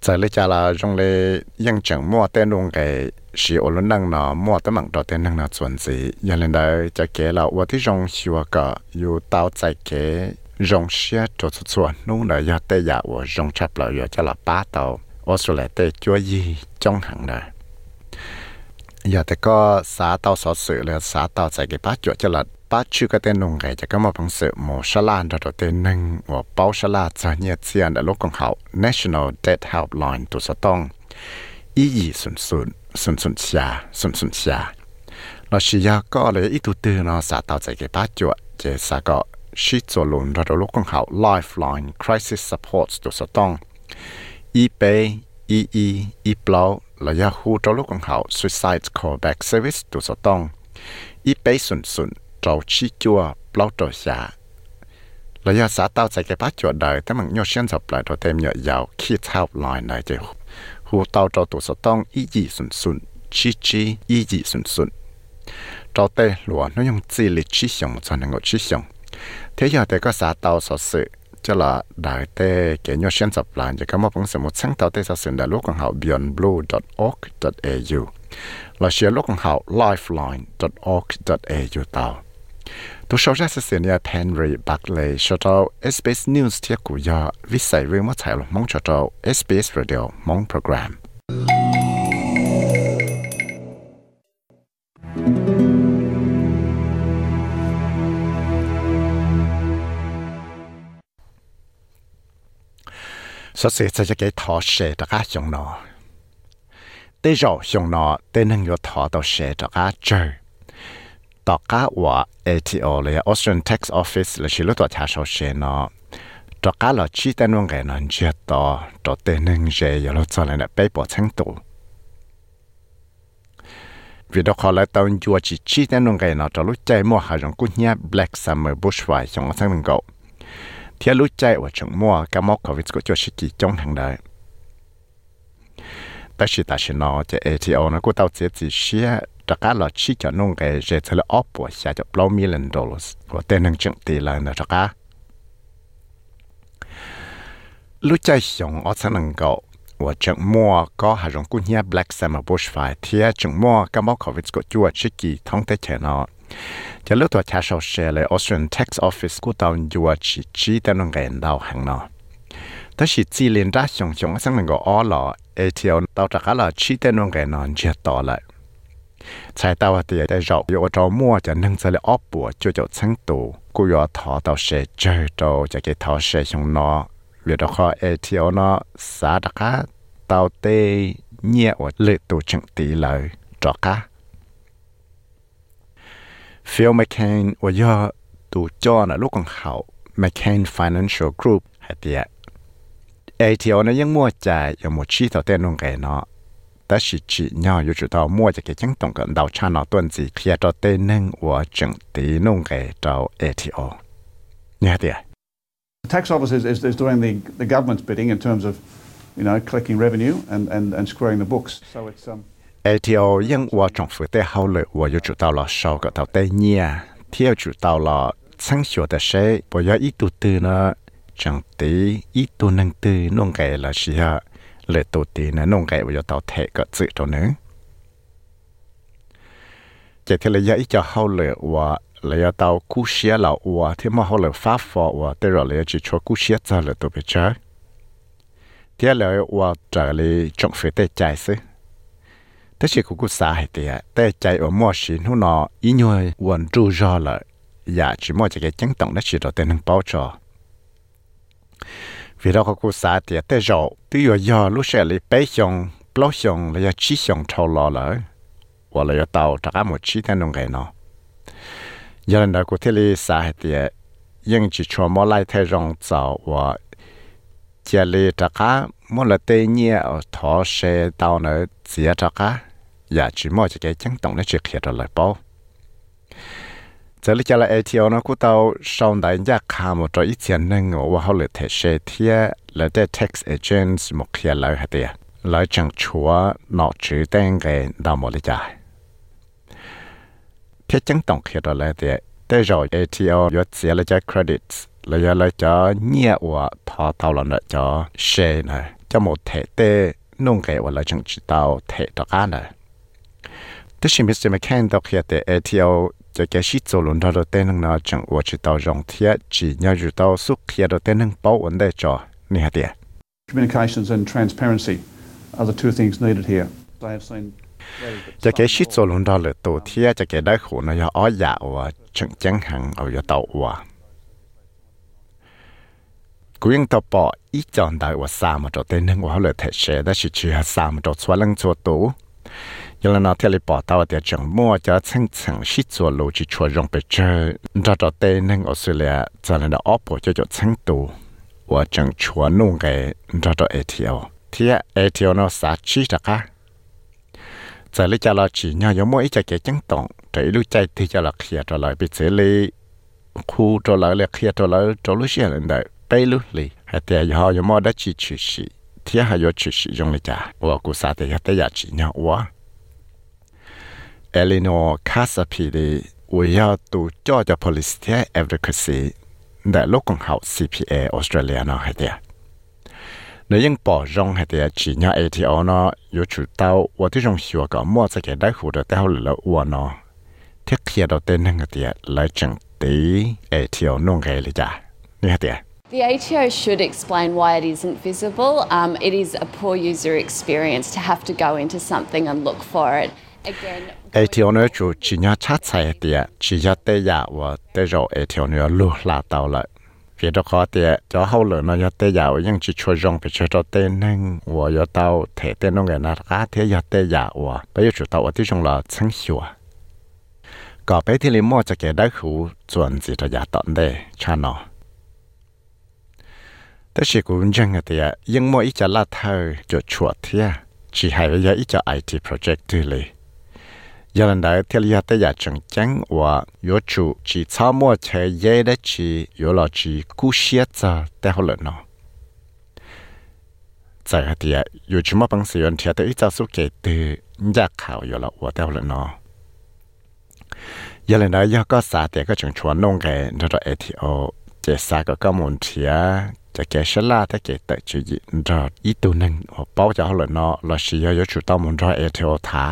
giờ lấy cha là trong lấy yang chẳng mua tên luôn cái xí ở luôn năng nó mua tới mạng đó tên năng nó chuẩn gì giờ lên đây cho kế là ở ที่ trong xíu cả yêu tàu chạy kế trong xe cho chút chút nung là giờ tây giả ở trong chấp lại giờ cho là ba tàu Australia tây chúa gì trong hàng này giờ thì có xã tàu sở sự là xã tàu chạy cái bát chỗ cho là ป้าชูก็เต้นลงไงจะก็มาพังเสือหมชลานระดับเต้นหนึ่งว่าเป้าชลาจะเนียเซียนอลูกของเขา National Debt Helpline ตัวสตองอีอีสุนสุนสุนสุนชาสุนสุนชาเราชียาก็เลยอีตัวเตือนเนาะสาตาใจเก็บป้าจวดเจสาก็ชิดโซลุนระดับโลกของเขา Lifeline Crisis Support ตัวสตองอีเปย์อีอีอีเปล่าและยาฮูตัวโลกของเขา Suicide Callback Service ตัวสตองอีเปย์สุนสุน trâu chi chua bao trâu xả là do xã tao sẽ cái bắt chuột đời tới mình nhau xuyên dọc lại rồi thêm nhựa giàu khi thao lại này thì hồ tao cho tụ sở tông, ý gì xuân xuân chi chi, ý gì xuân xuân cho tê lùa nó dùng chi lì chi xong một cho nên ngồi chi xong thế giờ thì có xã tao sở sự, cho là đại tê cái nhau xuyên dọc lại cho các một phong sự một sáng tao tê sở sự đại lúc còn học beyondblue.org.au là sẽ lúc còn học lifeline.org.au tao. tôi sau ra sẽ nhà Henry Buckley cho cho SBS News thiết của giờ viết sai riêng mất chạy mong cho cho SBS Radio mong program. Sau sẽ sẽ cái thọ sẽ cho các dùng nó. Tế rõ dùng nó tên năng có thọ đầu sẽ cho các chơi. ตอก ก้าว่า ATO เลย Austrian Tax Office เลยชิลุตัวชาโชเชนอตอกก้าเราชี้แต่นวงไงนอนเจียต่อตัวเตนึงเจยเราจะเลยนะไปปวดทั้งตัววิดีโอคอลเลยตอนยัวจีชี้แต่นวงไงนอจะรู้ใจมั่วหาจงกุญแจ Black Summer Bushfire จงทั้งนึงก็เที่ยวรู้ใจว่าจงมั่วกับมอกโควิดก็จะชิกิจงทางใดแต่ชิตาชินอจะ ATO นะกูเต้าเสียจีเชีย จากการหลอดชี้จะนุ่งแกเจทเลออปวดเสียจะปลอมิลันดอลสว่าเต้นหนึ่งจังตีเลยนะจากการรู้ใจสองออสนังเก่าว่าจังมัวก็หาจงกุญแจ Black Summer Bushfire เทียจังมัวก็มอคอวิสก็จั่วชิกีท้องเตเชนอจะเลือกตัวชาชาวเชลเลย Austrian Tax Office กูตอนจัวชิจีแต่นงเงินดาวหังนอแต่ชิจีเลียนได้สองสองออสนังเก่าอ๋อหล่อเอเทียวตาวจากการหลอดชี้แต่นงเงินนอนเจียต่อเลย ใช้ตาวเตียได้จบอยู่จอมัวจะนึ่งจะเลออบปัวจู่จะชั้งตูกูยอทอตาวเชเจอโตจะเกทอเชชงนอเวียดคอเอเทียวนอสาดกะตาวเตเงี่ยอดเลือตัวชังตีเลยจอกะฟิลแมคเคนว่าย่อตูจอนะลูกของเขา McCain Financial Group ใหเตียเอเทียวนะยังมั่วใจยังหมดชี้ต่อเต้นลงไกเนาะ 但是只要有知道莫一个京东个老差老段子，贴着对能我整的弄个到 ATO，你好的。Tax office is, is is doing the the government's bidding in terms of you know collecting revenue and and and squaring the books. So it's um. ATO 因我政府的好了，我又知道了少个到对你啊，贴知道了成熟的些，不要一度对呢，整的一度能对弄个了是啊。lệ tổ tí nè nông gậy vào tàu thể có sự cho nữa chỉ thế là dạy cho hậu lệ và là tàu cú xía là và thế mà hậu lệ pháp phò và thế rồi là chỉ cho cú xía ra là tổ bị chơi thế là và trở lại trong phía tây trái xứ. Thế chỉ cũng xa hết thì tây trái ở mua xin hôm nọ ý nhồi quần tru do là dạ, chỉ mua chỉ cái trắng tổng đó chỉ đầu tên hàng bao cho vì đó có cụ xã thì tới rồi tuy giờ giờ lúc sẽ lấy bé xong bao xong là giờ chỉ xong thâu lò lỡ và là giờ tàu trả một chi tên nông cái nó giờ lần đầu cụ thế li xã thì nhưng chỉ cho mua lại thay rong tàu và chỉ li trả cá mua là tê nhẹ ở thọ xe tàu nữa chỉ trả cá và chỉ mua chỉ cái chân tổng nó chỉ khiết rồi lại bao 这里讲了 ATO 呢，古到上大家看么着以前呢，我好了提些贴，了的 tax agents 么些来下的，来整出脑子等个那么的家，贴正当些的来的，但是 ATO 要写了加 credits，了要来加业务，他到了那加 share 呢，就么提的弄个我来整知道提到干呢，但是 Mr. McCain 到些的 ATO。 จะแกชิโซลุนเราเต้นนะจังว่าจิตเอารองเทียจีเนี่ยจิตเอาสุขเขียเราเต้นเป้าวันได้จอนี่ฮะเดีย communications and transparency are the two things needed here. They have seen จะแกชิโซลุนเราเลยตัวเทียจะแกได้หูนะยาอ้อยาว่าจังจังหังเอาอย่าเต่าว่ากูยังต่อปออีจอนได้ว่าสามตัวเต้นว่าเลยเทเชได้ชิชิฮะสามตัวสวลังตัวตัว giờ là nó theo lịch bỏ tao để chẳng mua cho chân chân sĩ 做路 chỉ cho rong bị chơi ra cho tây nên Australia cho nên là oppo cho cho chân tu và chẳng chua nung cái ra cho ATO thì ATO nó xả chi ra cả giờ lấy cho là chỉ nhau giống mỗi cái cái chân tổng để lúc chạy thì cho là kia cho lại bị xử lý khu cho lỡ là kia cho lỡ cho lúc xưa là đợi bay lúc lì hay thì họ có mua đã chỉ chỉ sĩ thì họ có chỉ sĩ dùng lịch trả và cũng sao thì họ tới giờ chỉ nhau quá Eleanor Casapili วิยาตูจอจะ policy advocacy แต่ลูกของเขา CPA ออสเตรเลียเนาะเฮียนยังปอรองเฮียจีเนาะ ATO เนาะอยู่ชุดเต้าว่าที่จงหัวก็มั่วจะเกิดได้หูเดแต่เขาเหลืออ้วนเนาะเทคเคียดเต้นนั่งเฮียหลายจังตี ATO นุ่งไงเลยจ้ะนี่เฮีย The ATO should explain why it isn't visible. Um, it is a poor user experience to have to go into something and look for it. Again, ai thiếu nữa chủ chỉ nhớ chát xài tiệt chỉ nhớ tê dạ và tê rồi ai thiếu nữa lu là tàu lại phía đó khó tiệt cho hậu lửa nó nhớ tê dạ và nhưng chỉ chui rong phải chơi cho tê nâng và nhớ tàu thể tê nông người nào cá thế nhớ tê dạ và bây giờ chú tàu ở trong là chẳng hiểu à có bé thì lấy mua cho kẻ đã hữu chuẩn gì cho giả tận đây cha nó tất sự cũng chẳng ngờ tiệt nhưng mỗi ít cho là thơ cho chuột thiệt chỉ hay bây giờ ít cho IT project tư lý giờ lần đấy theo lý tới giờ chẳng và yếu chủ chỉ sau mua chế dễ đấy chỉ yếu là chỉ cú ra để họ nó tại hạt yếu chúng mà bằng sự yên thiệt tới giáo sư kể từ nhà khảo yếu là và để họ lợi nó giờ lần đấy giờ có sa để có chẳng chuẩn nông cái nó là etio chế sa có có muốn thiệt จะแกชลาถ้าเกตจุยินรออีตัวหนึ่งว่าเป้าจะเขาเลยเนาะเราชี้ยอดจุดต้องมันรอเอเทโอท้า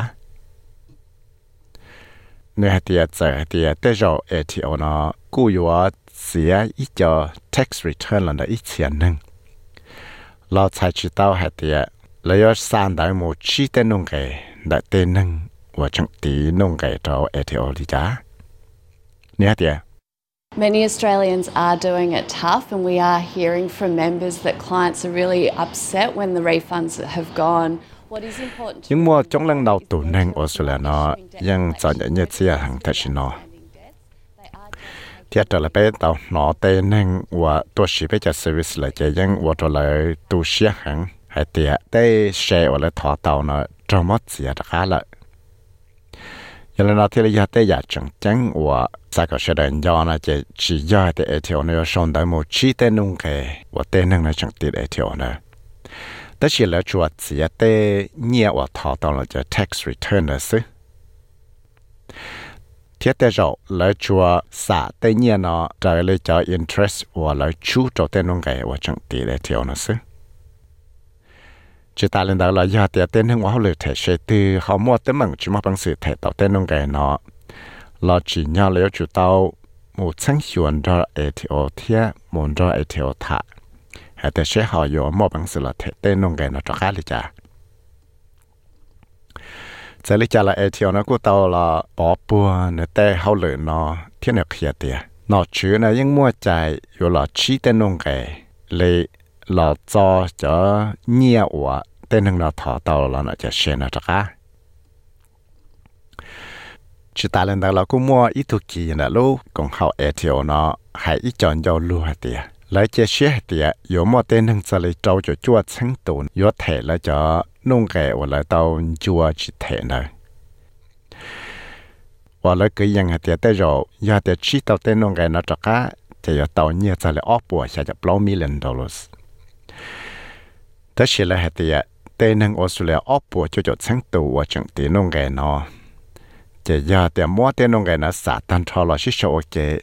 nơi hạt tiệt giờ hạt tiệt tới rồi ATO nó cú yếu xía ít cho tax return là đã ít tiền nâng lo sai chỉ tao hạt tiệt lấy ở san đại một chi tên nông cái đã tên nâng và chẳng tí nông cái cho ATO đi giá nơi hạt tiệt Many Australians are doing it tough, and we are hearing from members that clients are really upset when the refunds have gone What is important to nhưng mà trong lần đầu tụ năng Australia nó ยังจะnhận nhận chia hàng thật sự nó thiết trở lại bé tàu nó tên năng và tôi chỉ biết cho service là chỉ ยัง và trở lại tu xia hàng hay tiệt đây share và lại thọ tàu nó trong mất gì đó khá là giờ nó thì là tới giờ chẳng chẳng và sao có sẽ đến do nó chỉ chỉ do thì ATO nó xong tới một chi tên nông cái và tên năng nó chẳng tiệt ATO nữa 但是了主要只要得年我淘到了叫 tax return 的是，贴得着了主要啥得年呢？这里叫 interest 我来出着得弄个我整地来条呢是。chỉ ta lên đó là giờ tiệt tên hưng hóa lựa thể sẽ từ họ mua tới mừng chỉ mà bằng sự thể tạo tên nông cái nó là chỉ nhau lấy chủ tàu một chân chuẩn cho ATO thiệt muốn cho ATO thả hay ta sẽ họ yo bằng sự là thế nông cái nó cho khá lý cha giờ lý cha là ai chiều nó cũng tao là bỏ bùa nữa tê hậu lửa nó thiên được khía tiền nó chứ nó nhưng mua chạy yo là chi tên nông cái lệ là cho cho nhiều quá tên hưng nó thọ tao là nó cho xe nó cho khá chỉ lên đó là cũng mua ít thuộc kỳ là lúc còn họ ai chiều nó hay ít chọn giao lưu hạt tiền 来这些的有么得能这里找着做成都有台了叫弄个我来到做去台呢。我来个样个的得着，要得知道得弄个那这个，就要到你这里阿婆下就包米人到了。但是嘞，的得能我说了阿婆就叫成都我整的弄个呢，就要得么得弄个那撒旦超了是说个。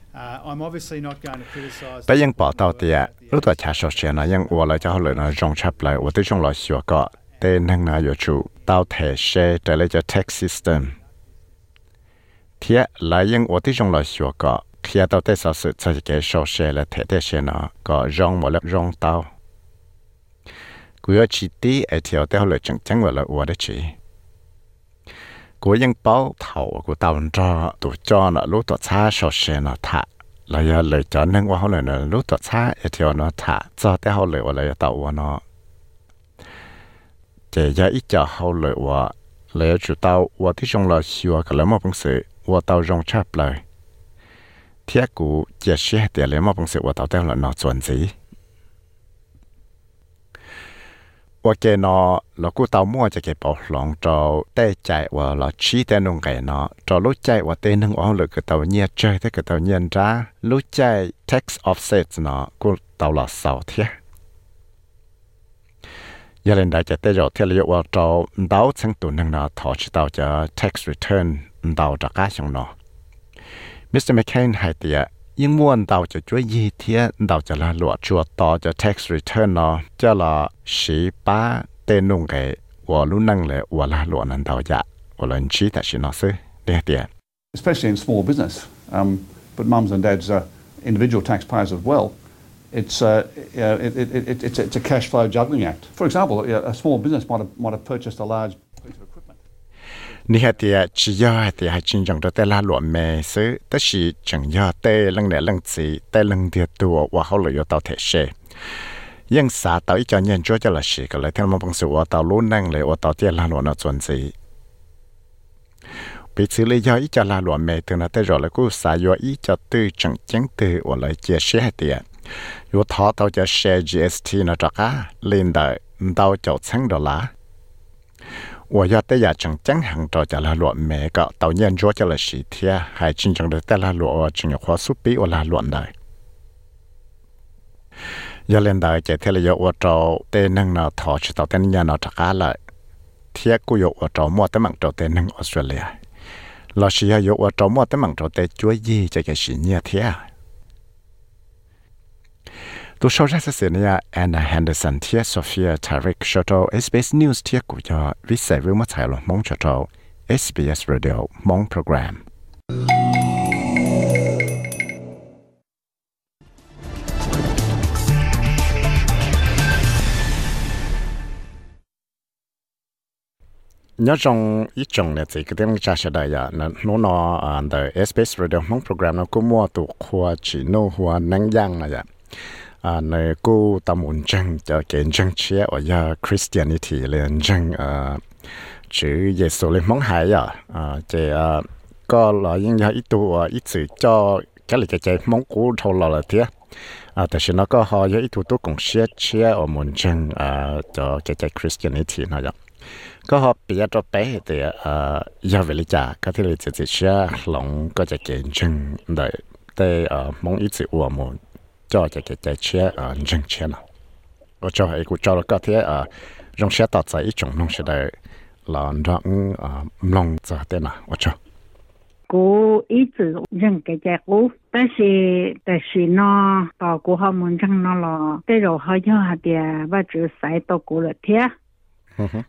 I'm obviously not going to criticize. แต่ยังปอเตาเตียรู้ตัวชาโซเชียนะยังว่าเราจะเขาเลยนะจงชับเลยว่าที่จงเราชัวก็เต้นทั้งนาอยู่ชูเตาเทเชแต่เลยจะ tax system เทียแล้วยังว่าที่จงเราชัวก็เคลียเตาเตสสุดจะเกี่ยวโซเชียและเทเตเชนะก็จงหมดแล้วจงเตากูอยากชิตีไอเที่ยวเตาเลยจังจังว่าเราว่าได้ชี của dân báo thầu của tàu cho tụ cho nó lúc tụ xa xe nó thả là giờ cho nên qua hồi này lúc tụ xa thì nó thả cho tới hồi lời là tàu nó. Chỉ giờ ít cho hồi lời qua lời tàu qua thì trong là xua cả lấy một bằng sự tàu rong chắp lời. Thiết cụ chỉ xe để lấy một bằng sự tàu theo là nó chuẩn gì 我给nó là cú tàu mua cho cái bảo lòng cho tê chạy và là chỉ tê nông cái nó cho lúc chạy và tê nông ông lực cái tàu nhia chơi thế cái tàu nhiên ra lúc chạy tax offset nó cú tàu là sáu thế giờ lên đại chạy tê rồi thế làว่าcho đào chẳng tụ năng nó thọ chỉ tàu cho tax return đào cho cá xong nó Mr. McCain hay tiệt ยิ่งม้วนดาวจะช่วยยี่เทียดาวจะละหลวดชัวต่อจะ tax return เนาะจะละสีป้าเต 英文到就做一天到就来落做到就 tax return 呢，叫了十八的弄给我路弄了我来落能到家，我能吃的是那些点点。Especially in small business, um, but mums and dads are individual taxpayers as well. It's a, uh, it, it, it, it's, it's a cash flow juggling act. For example, a small business might have, might have purchased a large ni hạt thì chỉ do thì hai chính trong đó tê la luận mê sư tất chỉ chẳng do tê lăng nè lăng chỉ tê lăng thiệt tùa và hậu lợi tàu thể xe nhưng xã tàu ít cho nhân cho cho là sĩ cái lại theo một bằng sự ở tàu luôn năng lệ ở tàu tiền la luận nó chuẩn gì bị xử lý do ít cho la luận mê từ nó tê rồi là cũng xã do ít cho tư chẳng chẳng tư ở lại chia sẻ tiền yo thọ tàu cho share GST nó cho cả lên đời tàu cho sáng đô la. 我要得呀，正正行着就来落每个到年做就来十天，还真正的得来落，真有花树比我来落来。要连到这天了要我找得能那淘去到等年那这个了，天古有我找么得忙找得能 Australia，老师要有我找么得忙找得做意这个是年天。 ตัวชาวราชเสียเนี่ยแอนนาแฮนเดอร์สันเทียโซเฟียทาริกชอตเอสบีเอสนิวส์เทียกุยอวิสัยวิมาถ่ายลมองชอตเอสบีเอสเรดิโอมองโปรแกรมnhớ trong ít trong này thì cái tiếng cha sẽ đại à nó nó nó à the SBS radio mong program nó cũng mua tụ khoa chỉ nô hoa năng giang này à à nơi cô tâm ổn chân cho cái chân chia ở nhà Christianity lên chân à chữ Giêsu lên mong hại à à chỉ à có là những nhà ít tu à ít sự cho cái này cái cái mong cũ thâu lò là thế àแต่ฉันก็họ ít tu tu cũng chia chia ở muốn chân à cho cái cái Christianity nó vậy có họ bây giờ cho bé thì à giờ về lý trả cái thứ này chỉ chỉ chia lòng có cái cái chân để để à mong ít sự của muốn cho cái cái cho chia ở rừng chia nào ở cho ấy cũng cho là có thể ở rừng chia tạo ra ít trong rừng chia đấy là rừng ở lòng cho thế nào ở cho cô ý chữ cái chè cũ ta sĩ ta sĩ nó họ muốn rừng nó là cái rồi họ cho hạt địa và chữ sai tàu của là thế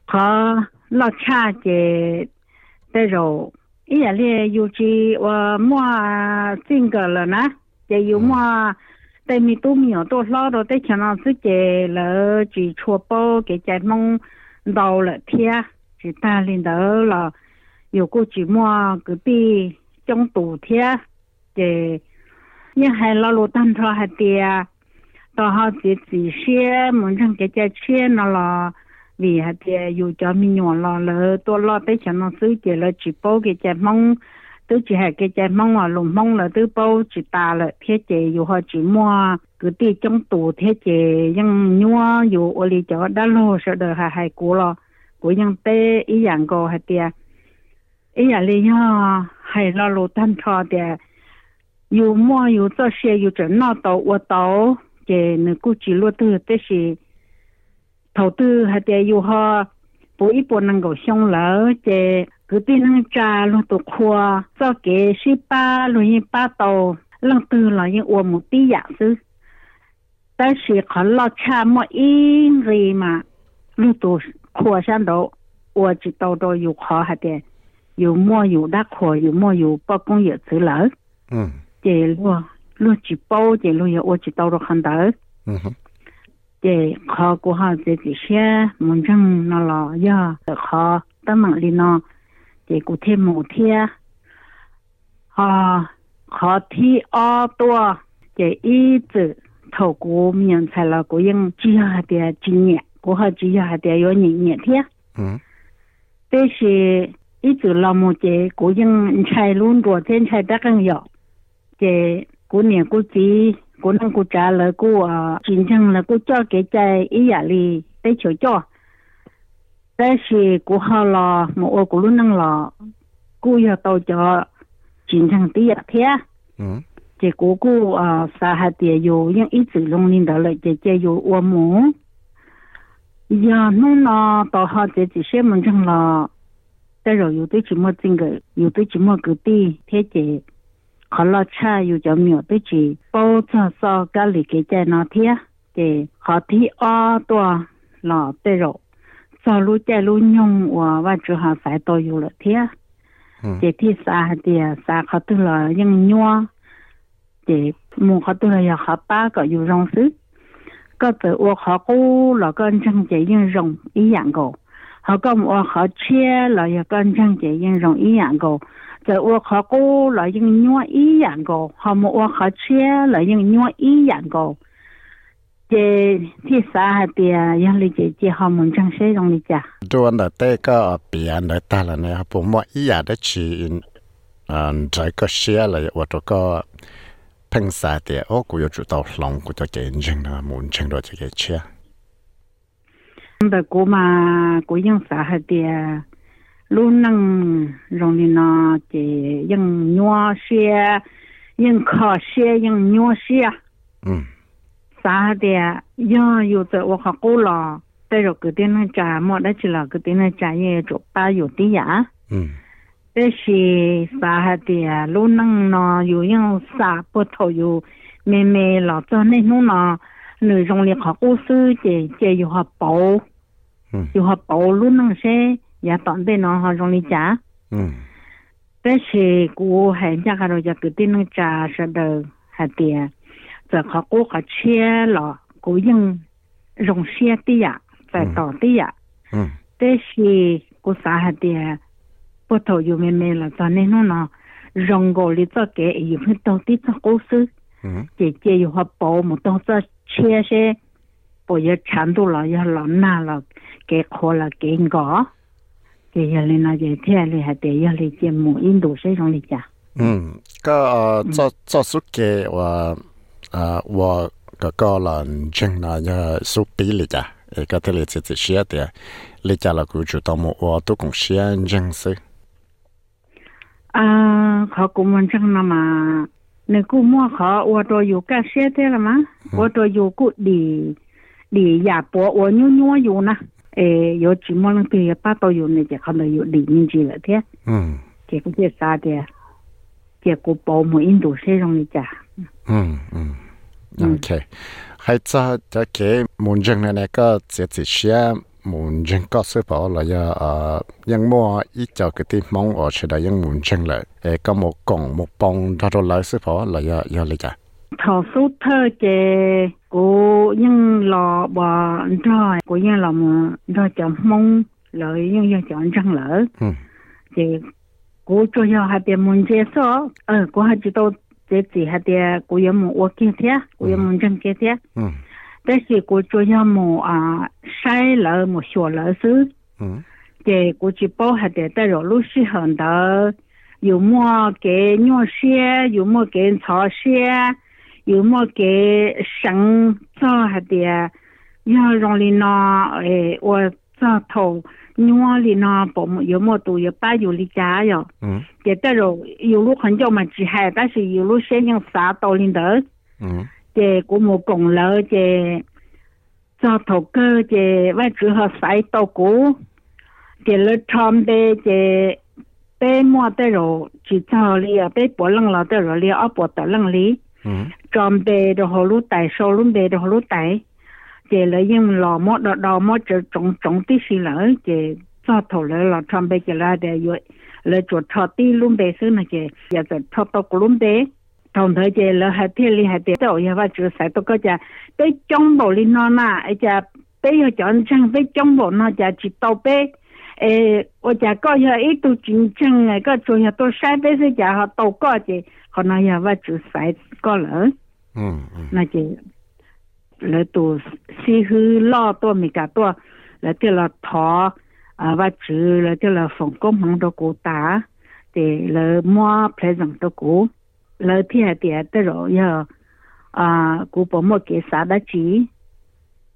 họ lo cha cái rồi ý là liệu chỉ mua sinh cờ là nè chỉ mua 有摸 tại mi tu mi ở tôi lo rồi tại cho nó sẽ chế là chỉ chua bao cái trái mong đầu là thia chỉ ta lên đó là nhiều cô chỉ mua cái bi trong tủ thia chế nhưng hay là lô tan cho hai tia đó họ chỉ chỉ xe muốn rằng cái trái xe nó là vì hai tia yêu cho mi nhỏ là là tôi lo tại cho nó sẽ chế là chỉ bao cái trái mong tôi chỉ hay cái chạy mong là lùng mong là tôi bao chỉ ta là thế chế dù họ chỉ mua cứ đi trong tù thế chế nhưng nhua dù ở lì cho đã lô sợ đời hay hay cũ lo của những tê ý dạng cô hay tia ý dạng lì ha hay lo lô tan cho tia dù mua dù cho xe dù trở nọ tàu ở tàu chế nữ cú chỉ lô tư tê xì thầu tư hay tia dù họ bố ý bố năng cầu xong lỡ chế 隔壁人家路多苦，早给十把轮一八刀，让多老爷我们的养子。但是看老钱没一日嘛，路多苦上到，我知道都有好还的，有没有那块，有没有包工也走了。嗯，对路路几包的路也我知道了很多。嗯哼。对，考过好在这些，门诊那了呀，好到哪里呢？chỉ thêm mù thia. À khó thi o tua. Chỉ ý chữ thầu cụ miệng phải là cụ yên chỉ hạ địa chỉ nhẹ. Cụ hạ chỉ hạ địa yếu nhẹ nhẹ thia. Thế thì ý chữ là một chỉ cụ yên luôn rồi trên chạy đắc ăn dọ. Chỉ cụ nhẹ cụ chỉ cụ năng cụ trả lời cụ ờ, chính chẳng là cụ cho cái chạy ý giả lì tới chỗ cho. 但是过好了，我我过了能了，过要到家，经常第二天。嗯。这哥哥啊，上海的有人一直农林的了，姐姐有我母。呀，弄了到好在这些门上了，但是有的寂寞整个，有的寂寞个的太姐，好了吃又叫苗的去，包菜烧咖喱给在那天，给好天啊多，那带肉。sau lúc chạy lúc nhung và và chú họ phải tôi yêu lợi thế chỉ thì xa thì xa khó tôi là nhưng nhua chỉ muốn khó tôi là khó ba có yêu rong sức có phải ô khó cũ là con chân chỉ nhưng rong ý dạng cổ họ có ô khó chia là con chân chỉ nhưng rong ý dạng cổ rồi ô khó cũ là nhưng nhua ý dạng cổ họ mua ô khó chia là nhưng nhua ý dạng cổ 在第三还别要理解和好门诊谁容易解？做那这个别那大人呢，不莫一样的去，嗯，这个写了我这个平时的，我估计就到龙骨就进城了，门诊了个去切。不过嘛，过用啥还别，鲁能容易呢？用药学，用科学，用药学。嗯。啥的，要有的我好过了，但是个点那家没得去了，个点那家也做把有的呀。嗯。但是啥的，路能呢，有用啥不头有，妹妹老早那种呢，内容里好故事这这有好包。有好保路能些，也当地呢好容易加。嗯。但是古还家个罗家个地能加是的还的， 这和过个切了，个人用些的呀，在当地呀。嗯。但是我啥还的，不头有没没了，咱那弄呢，用过的这个有没当地这故事。嗯。姐姐有和保姆当这切些，不也长度了，也老难了，给苦了给我。cái giờ lên ừ. ừ. ừ. nói về thế là hạt tiền giờ lên chém mũ in đủ sẽ không đi chả ừ cái ờ, cho cho số kế và à và cái cái là chính là nhà số bì cả cái thế là chỉ chỉ xe thì lì cả là cứ một và tôi cũng xe chính à họ cũng muốn chính là mà nếu cứ mua họ và tôi yêu cái xe thế là mà và tôi yêu cụ đi đi nhà bố và nhu nhu yêu na ê thì ba được yêu đi như gì là thế sao thế chỉ cũng bảo một đồ xe trong này ừ ừ ละมั้งว่าตัวอยู่กูดี 里亚博我妞妞有呢，诶，有几毛人对八到有那些可能有里面去了的，嗯，结果这啥的，结果保姆印度谁容易家，嗯嗯，OK，ให้จะจะเก๋มุนจังเนี่ยก็จะจะเชียมุนจังก็ซื้อพอเลยอ่ายังมัวอีเจ้าก็ที่มองออกเฉยยังมุนจังเลยเอก็หมกกล่องหมกปองถ้าเราเลยซื้อพอเลยยาเลยจ้ะ thọ số thơ chế của những lò bò rồi của những lò mà rồi chọn mông lợi những những chọn răng lỡ thì của cho nhau hai bên muốn chế số ờ của hai chị tôi chế chỉ hai bên của những một ô kia thế của những muốn răng kia thế但是của cho nhau một à sai lỡ một số lỡ xứ thì của chị bao hai bên tại rồi lúc xí hơn đó 有么给鸟些，有么给草些。有么给生做下的，要让你那诶，我做头 鸟里那保姆有么都有把有的家呀，嗯，这带着有路很叫嘛几海，但是有路先用啥道理的，嗯，这我们公楼这做头个这外主和晒到过，这了穿的这。被摸得着，就找里啊，被波冷了得着里，啊波得冷里。tròn bề đồ hồ lú tài sâu luôn bề đồ hồ lú tài chị là yên lò mốt đó đó mốt chỉ trồng trồng tí xí lỡ chị cho thổ lỡ lò trong bây giờ là để rồi lỡ chuột thọ tí luôn bé xứ này chị giờ giờ thọ to luôn bé đồng thời chị là hạt thiên li hạt tiền tàu nhà và chữ sải tôi có chả tới bộ li non à ấy chả tới họ chọn sang tới trong bộ nó chả chỉ tàu bé ê ở chả có giờ ít tu chính chân này có chỗ nhà tôi sai bé xứ chả họ tàu có chị họ nói nhà và chữ sải có lỡ. Ừ, ừ. 嗯，那就。来都西去老多米加多，来对了桃啊，我煮来对了凤公忙到古打，对了摸 present 到古，来天点的肉要啊，古不么给啥的鸡，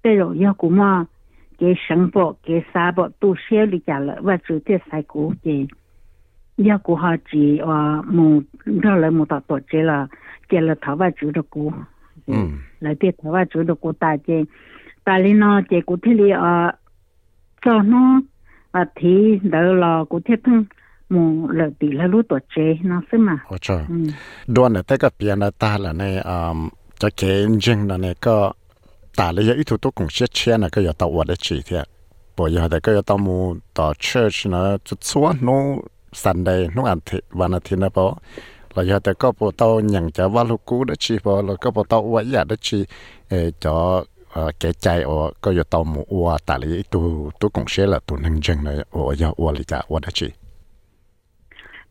的肉要古么给生活给啥不都少里家了，我煮的晒古给。要古好鸡哇，木到了木到多只了，给了头发煮的古。 嗯，来别台湾做的过大街，大里呢，这古天里啊，早呢啊提到了古天通。mu là tỷ là lúa tổ chế nó xí mà. Ồ trời. Đoàn này tới cái biển là ta là này um cho cái riêng là này có ta là cái thủ tục cũng sẽ chia là cái giờ tàu vật chỉ thế. Bởi giờ thì cái giờ tàu mu tàu church nó chút xuống nó Sunday nó ăn thịt và thì nó bảo là giờ thì có bộ tàu nhận cho vào lúc cũ đó chỉ bộ là có bộ tàu uống giả đó chỉ cho ờ, cái chạy ở có giờ tàu mua uống tại lý tu tu cũng sẽ là tu nâng chân này ở giờ uống lý cả uống đó chỉ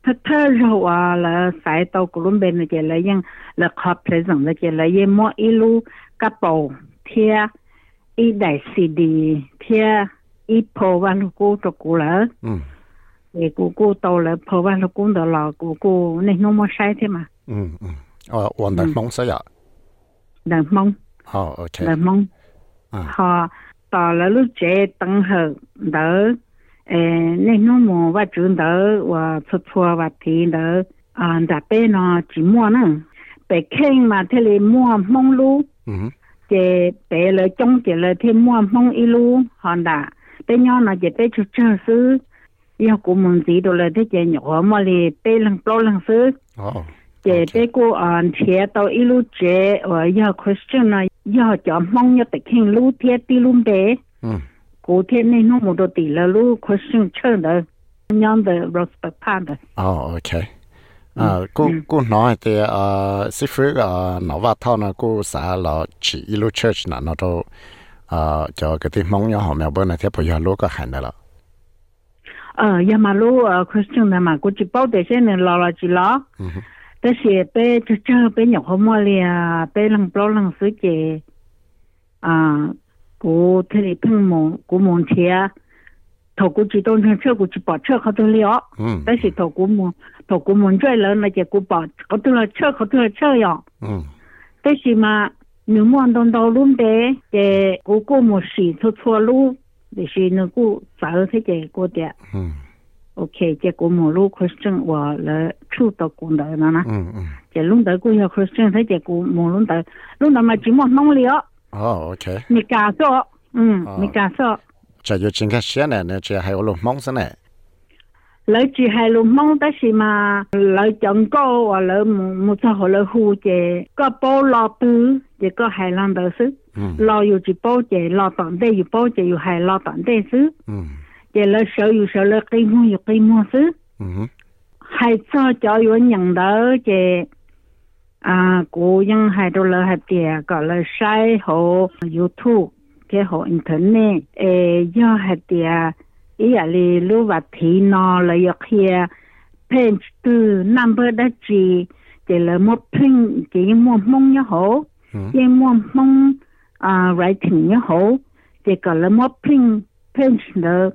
thật thơ rồi à là phải tàu bên này chỉ là những là hợp thế rằng là chỉ là những mỗi lu cá bộ thea ít đại cd, thea thia ít vào văn cũ tôi cũ là. Ừ thì cô cô tàu là phở văn là cô cô nên nó mới thế mà. Ừ ừ. Ờ còn đang mong sao vậy mong ok. Đang mong họ tàu là lúc trẻ tăng hợp đỡ nên nó mò và chuyện đỡ và xuất thua và thì đỡ. À đã bé nó chỉ mua nữa bé khen mà thế là mua mong lu. Chế bé là trong chế là thêm mua mong ilu hòn đã bé nhau nó chế bé chút chơi xứ y học của gì đồ là thế chị nhỏ mà lì bê lăng bao lăng sư chị bê cô ờ, ăn thiệt tao ít lúc chị ở y học Christian này y học cho mong nhất tình hình lúc thiệt đi lúc bé ừ. cô thế một đồ tỷ là lúc Christian chơi đó nhóm the respect pan đó oh okay ừ. à cô ừ. cô nói thì ờ sư phụ ờ nó vào thao nó cô xã là chỉ ít lúc church là nó đâu ờ cho cái tiếng mong nhau họ mèo bên này thế bây giờ lúc có hẳn đó 呃，夜马路啊，可整的嘛？估计包袋先能捞了几捞，但是别就讲被人好么了啊，别浪不浪费时间啊，过他的碰门过门前，头估计动天车过去把车开走了，但是头过门，头过门拽了那家过把，搞到了车搞到了车嗯，但是嘛，你望到到路边的过过门是一条错路。历史那个早才结过的。嗯。OK，结果马路开始整我了，出到工头了呢。嗯嗯。这弄到工要开始整，他结果马路到弄到嘛，寂寞弄了。哦，OK。你干啥？嗯，你干啥？这就今天现在呢，这还有弄忙着呢。老子还路忙的是嘛，老讲过我老母母做好了护姐，个包老布，一个海南的是，老有只包姐，老当代有包姐，有海南当代是，嗯，了少有少了，黑木有黑木是，嗯，海早教育人的姐，啊，古人海多了还点，搞了晒后 YouTube，给好 Internet，要还点。ia li lưu và thì nó là yêu kia pen tu number đã chỉ chỉ là một pin chỉ một mong nhớ hổ. Ừ. Chỉ một mong à writing nhớ hổ. Chỉ có là một pin pen là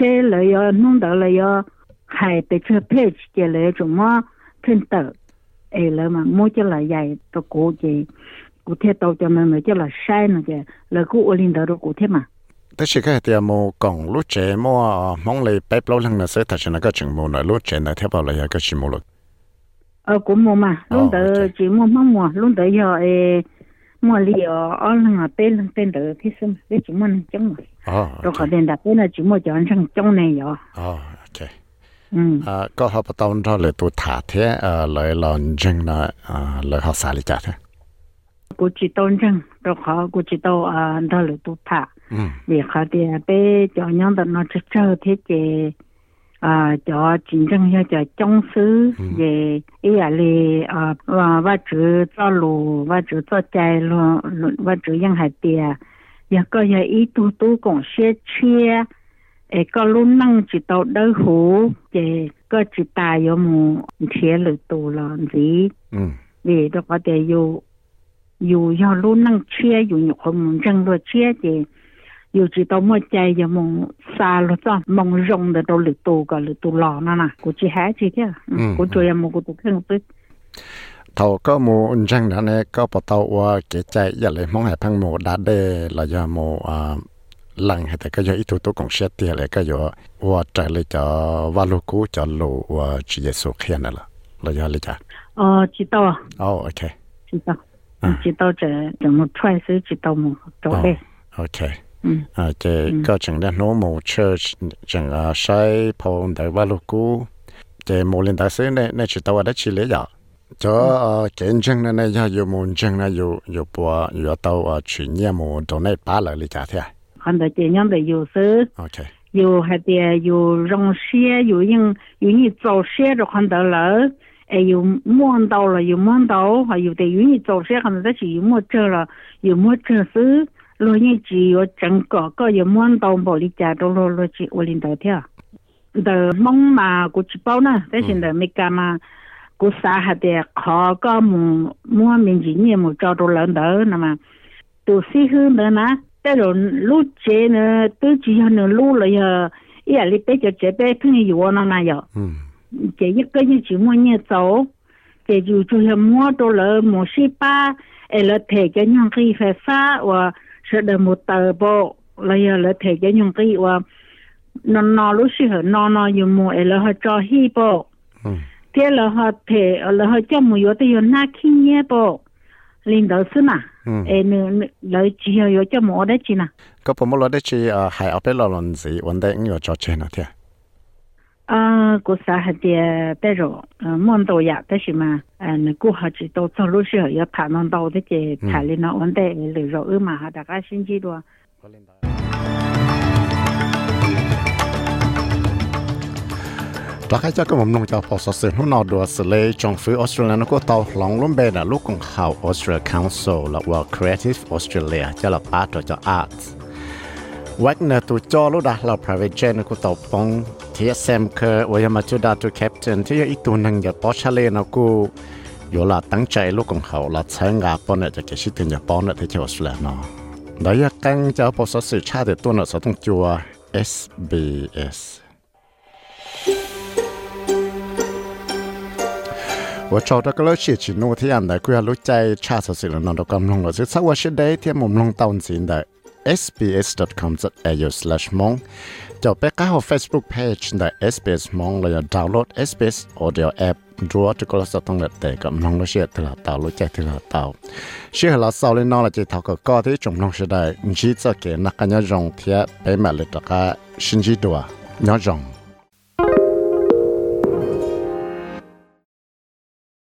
sẽ là yêu nung đó là yêu hay bị chơi page chỉ là chúng mà pin tờ ấy là mà mua cho là dạy tôi cố chỉ cụ thể tôi cho mình là cho là sai nữa chứ là cụ ở linh đó đó cụ thể mà thế chỉ cái thì mô còn lúc trẻ mô ờ, mong lấy bé lâu lăng là sẽ thật sự là cái chừng mô này lúc trẻ này theo bảo là cái chừng mô lực ờ cũng mô mà. Ờ, lúc tới chỉ mô mong mùa lúc tới giờ ờ, mùa lì ở ở lăng ở bên lăng bên đó thì xem cái chỉ mô này chẳng mà. Rồi khỏi đèn đặt bên là chỉ mô chọn sang trong này rồi ờ ok. À có học tao đó là tôi thả thế à lời lòng chừng là à lời học xả lý trả thế. Cô chỉ tôn chừng rồi họ cô chỉ tao à đó là tôi thả. 嗯，你好的，白叫人的那只手提姐，啊，叫真正要叫江苏也哎呀嘞啊，我我只走路，我只做街路，我只沿海的，一个月一度都讲些切，一个路能知道的好，这各只大有木铁路多了，你嗯，你的话得有有要路能切，有你和我们正路切的。要知道乜嘢有冇沙咯，咗冇用得到力度个力度落啦嗱，估计系自己，嗯，估计有冇估到倾对。 thầu có một ứng chân đó này có bắt đầu qua cái chạy giờ lại mong hay phăng một đã để là giờ một à lần hay cái giờ ít tụ cũng sẽ tiền lại cái giờ qua chạy lại cho vào lô cũ cho lô qua chỉ để số khiên là là giờ lại chả 哦，知道啊， oh OK 知道，知道这怎么出事，知道冇，做嘅， OK 嗯， à cái có chừng đó nó một church chừng à sai phong đại vào lô cũ cái một lần đại sứ này này chỉ tao đã chỉ lấy giờ cho cái ứng chân này này giờ有một ứng chân này有有播有到 嗯，啊，这个种个 normal church 整个西坡的瓦鲁古，这莫林大山呢，那是到我的去了呀。这啊，见证的呢，要有梦境呢，有有播，要到啊去年末到那八勒里家听。很多电样的有色，OK，有还得有融雪，有用有你走雪的很多楼，哎，有梦到了，有梦到，还有的有你走雪，可能在去有没境了，有梦境是。lo như chỉ có chẳng có có giờ muốn đâu bỏ đi trả đâu lo lo chỉ ổn định đầu theo giờ mong mà của chị bao nè thế hiện tại mấy cái mà của xã hạt thì kho có một mua mình chỉ nhiều một cho đồ lớn đỡ nè mà tổ sĩ hơn nữa nè thế rồi lúc chế nữa tôi chỉ hơn nữa lúc rồi giờ ý là bé cho chế bé cứ như vậy nó này rồi chế nhất cái như chỉ mua nhiều cháu chế dù cho mua đồ lớn một số ba ở là thể cho nhau khi phải phá và sẽ đời một tờ bộ. Là giờ là thể cho những cái và nó nó lúc xưa họ nó nó dùng mùa là họ cho hi bộ. Ừ. Thế là họ thể là họ cho mùa yếu thì họ na khi nhé bộ. Linh đầu sư mà ê nữ lời chỉ hiểu cho mùa đấy chỉ nào có phần mùa đấy chỉ ờ, hải ở bên lò lần vấn đề cũng có cho chuyện nào thế 啊，个啥还得带着，嗯，忙到呀，但是嘛，嗯，那过好知道走路时候要谈论到的这谈论了，我得留着二嘛，哈，大家星期多。 แล้วใครจะก็ผมลงจะพอสสื่อหุ่นนอดัวสเลยจงฟื้อออสเตรเลียนก็ต่อหลงล้มเบนลูกของเขา Australia Council และว่า Creative Australia จะละป้าตัวจะ Arts วักเนตัวจอลูดาเรา private jet ก็ต่อปอง ที่เซมเคอร์วยมาจุดาตัว captain ที่อีกตัวหนึ่งจะปอชาเลนกูอยู่ละตั้งใจลูกของเขาละใช้งานปอนเนี่ยจะเกิดชิดถึงจะปอนเนี่ยที่ออสเตรเลียเนาะแล้วยังกังจะพอสสื่อชาติตัวเนี่ยสต้องจัว SBS 我找到个老些去弄天的，佢系老仔查实时了，嗱到咁弄了，就差我是第一天冇弄到钱的 จาไปเข้า Facebook Page ใน SBS มองเลยดาวน์โหลด SBS Audio App รัวจะก็จะต้องเล็กแต่กับน้องเราเชื่อถือเต่ารู้ใจถือเต่าเชื่อเราเศร้าเลยน้องเราจะทักก็ที่จงน้องเชื่ได้จีจะเกนักกันยองเทียไปมาเลยตะกาชินจีตัวย้องจง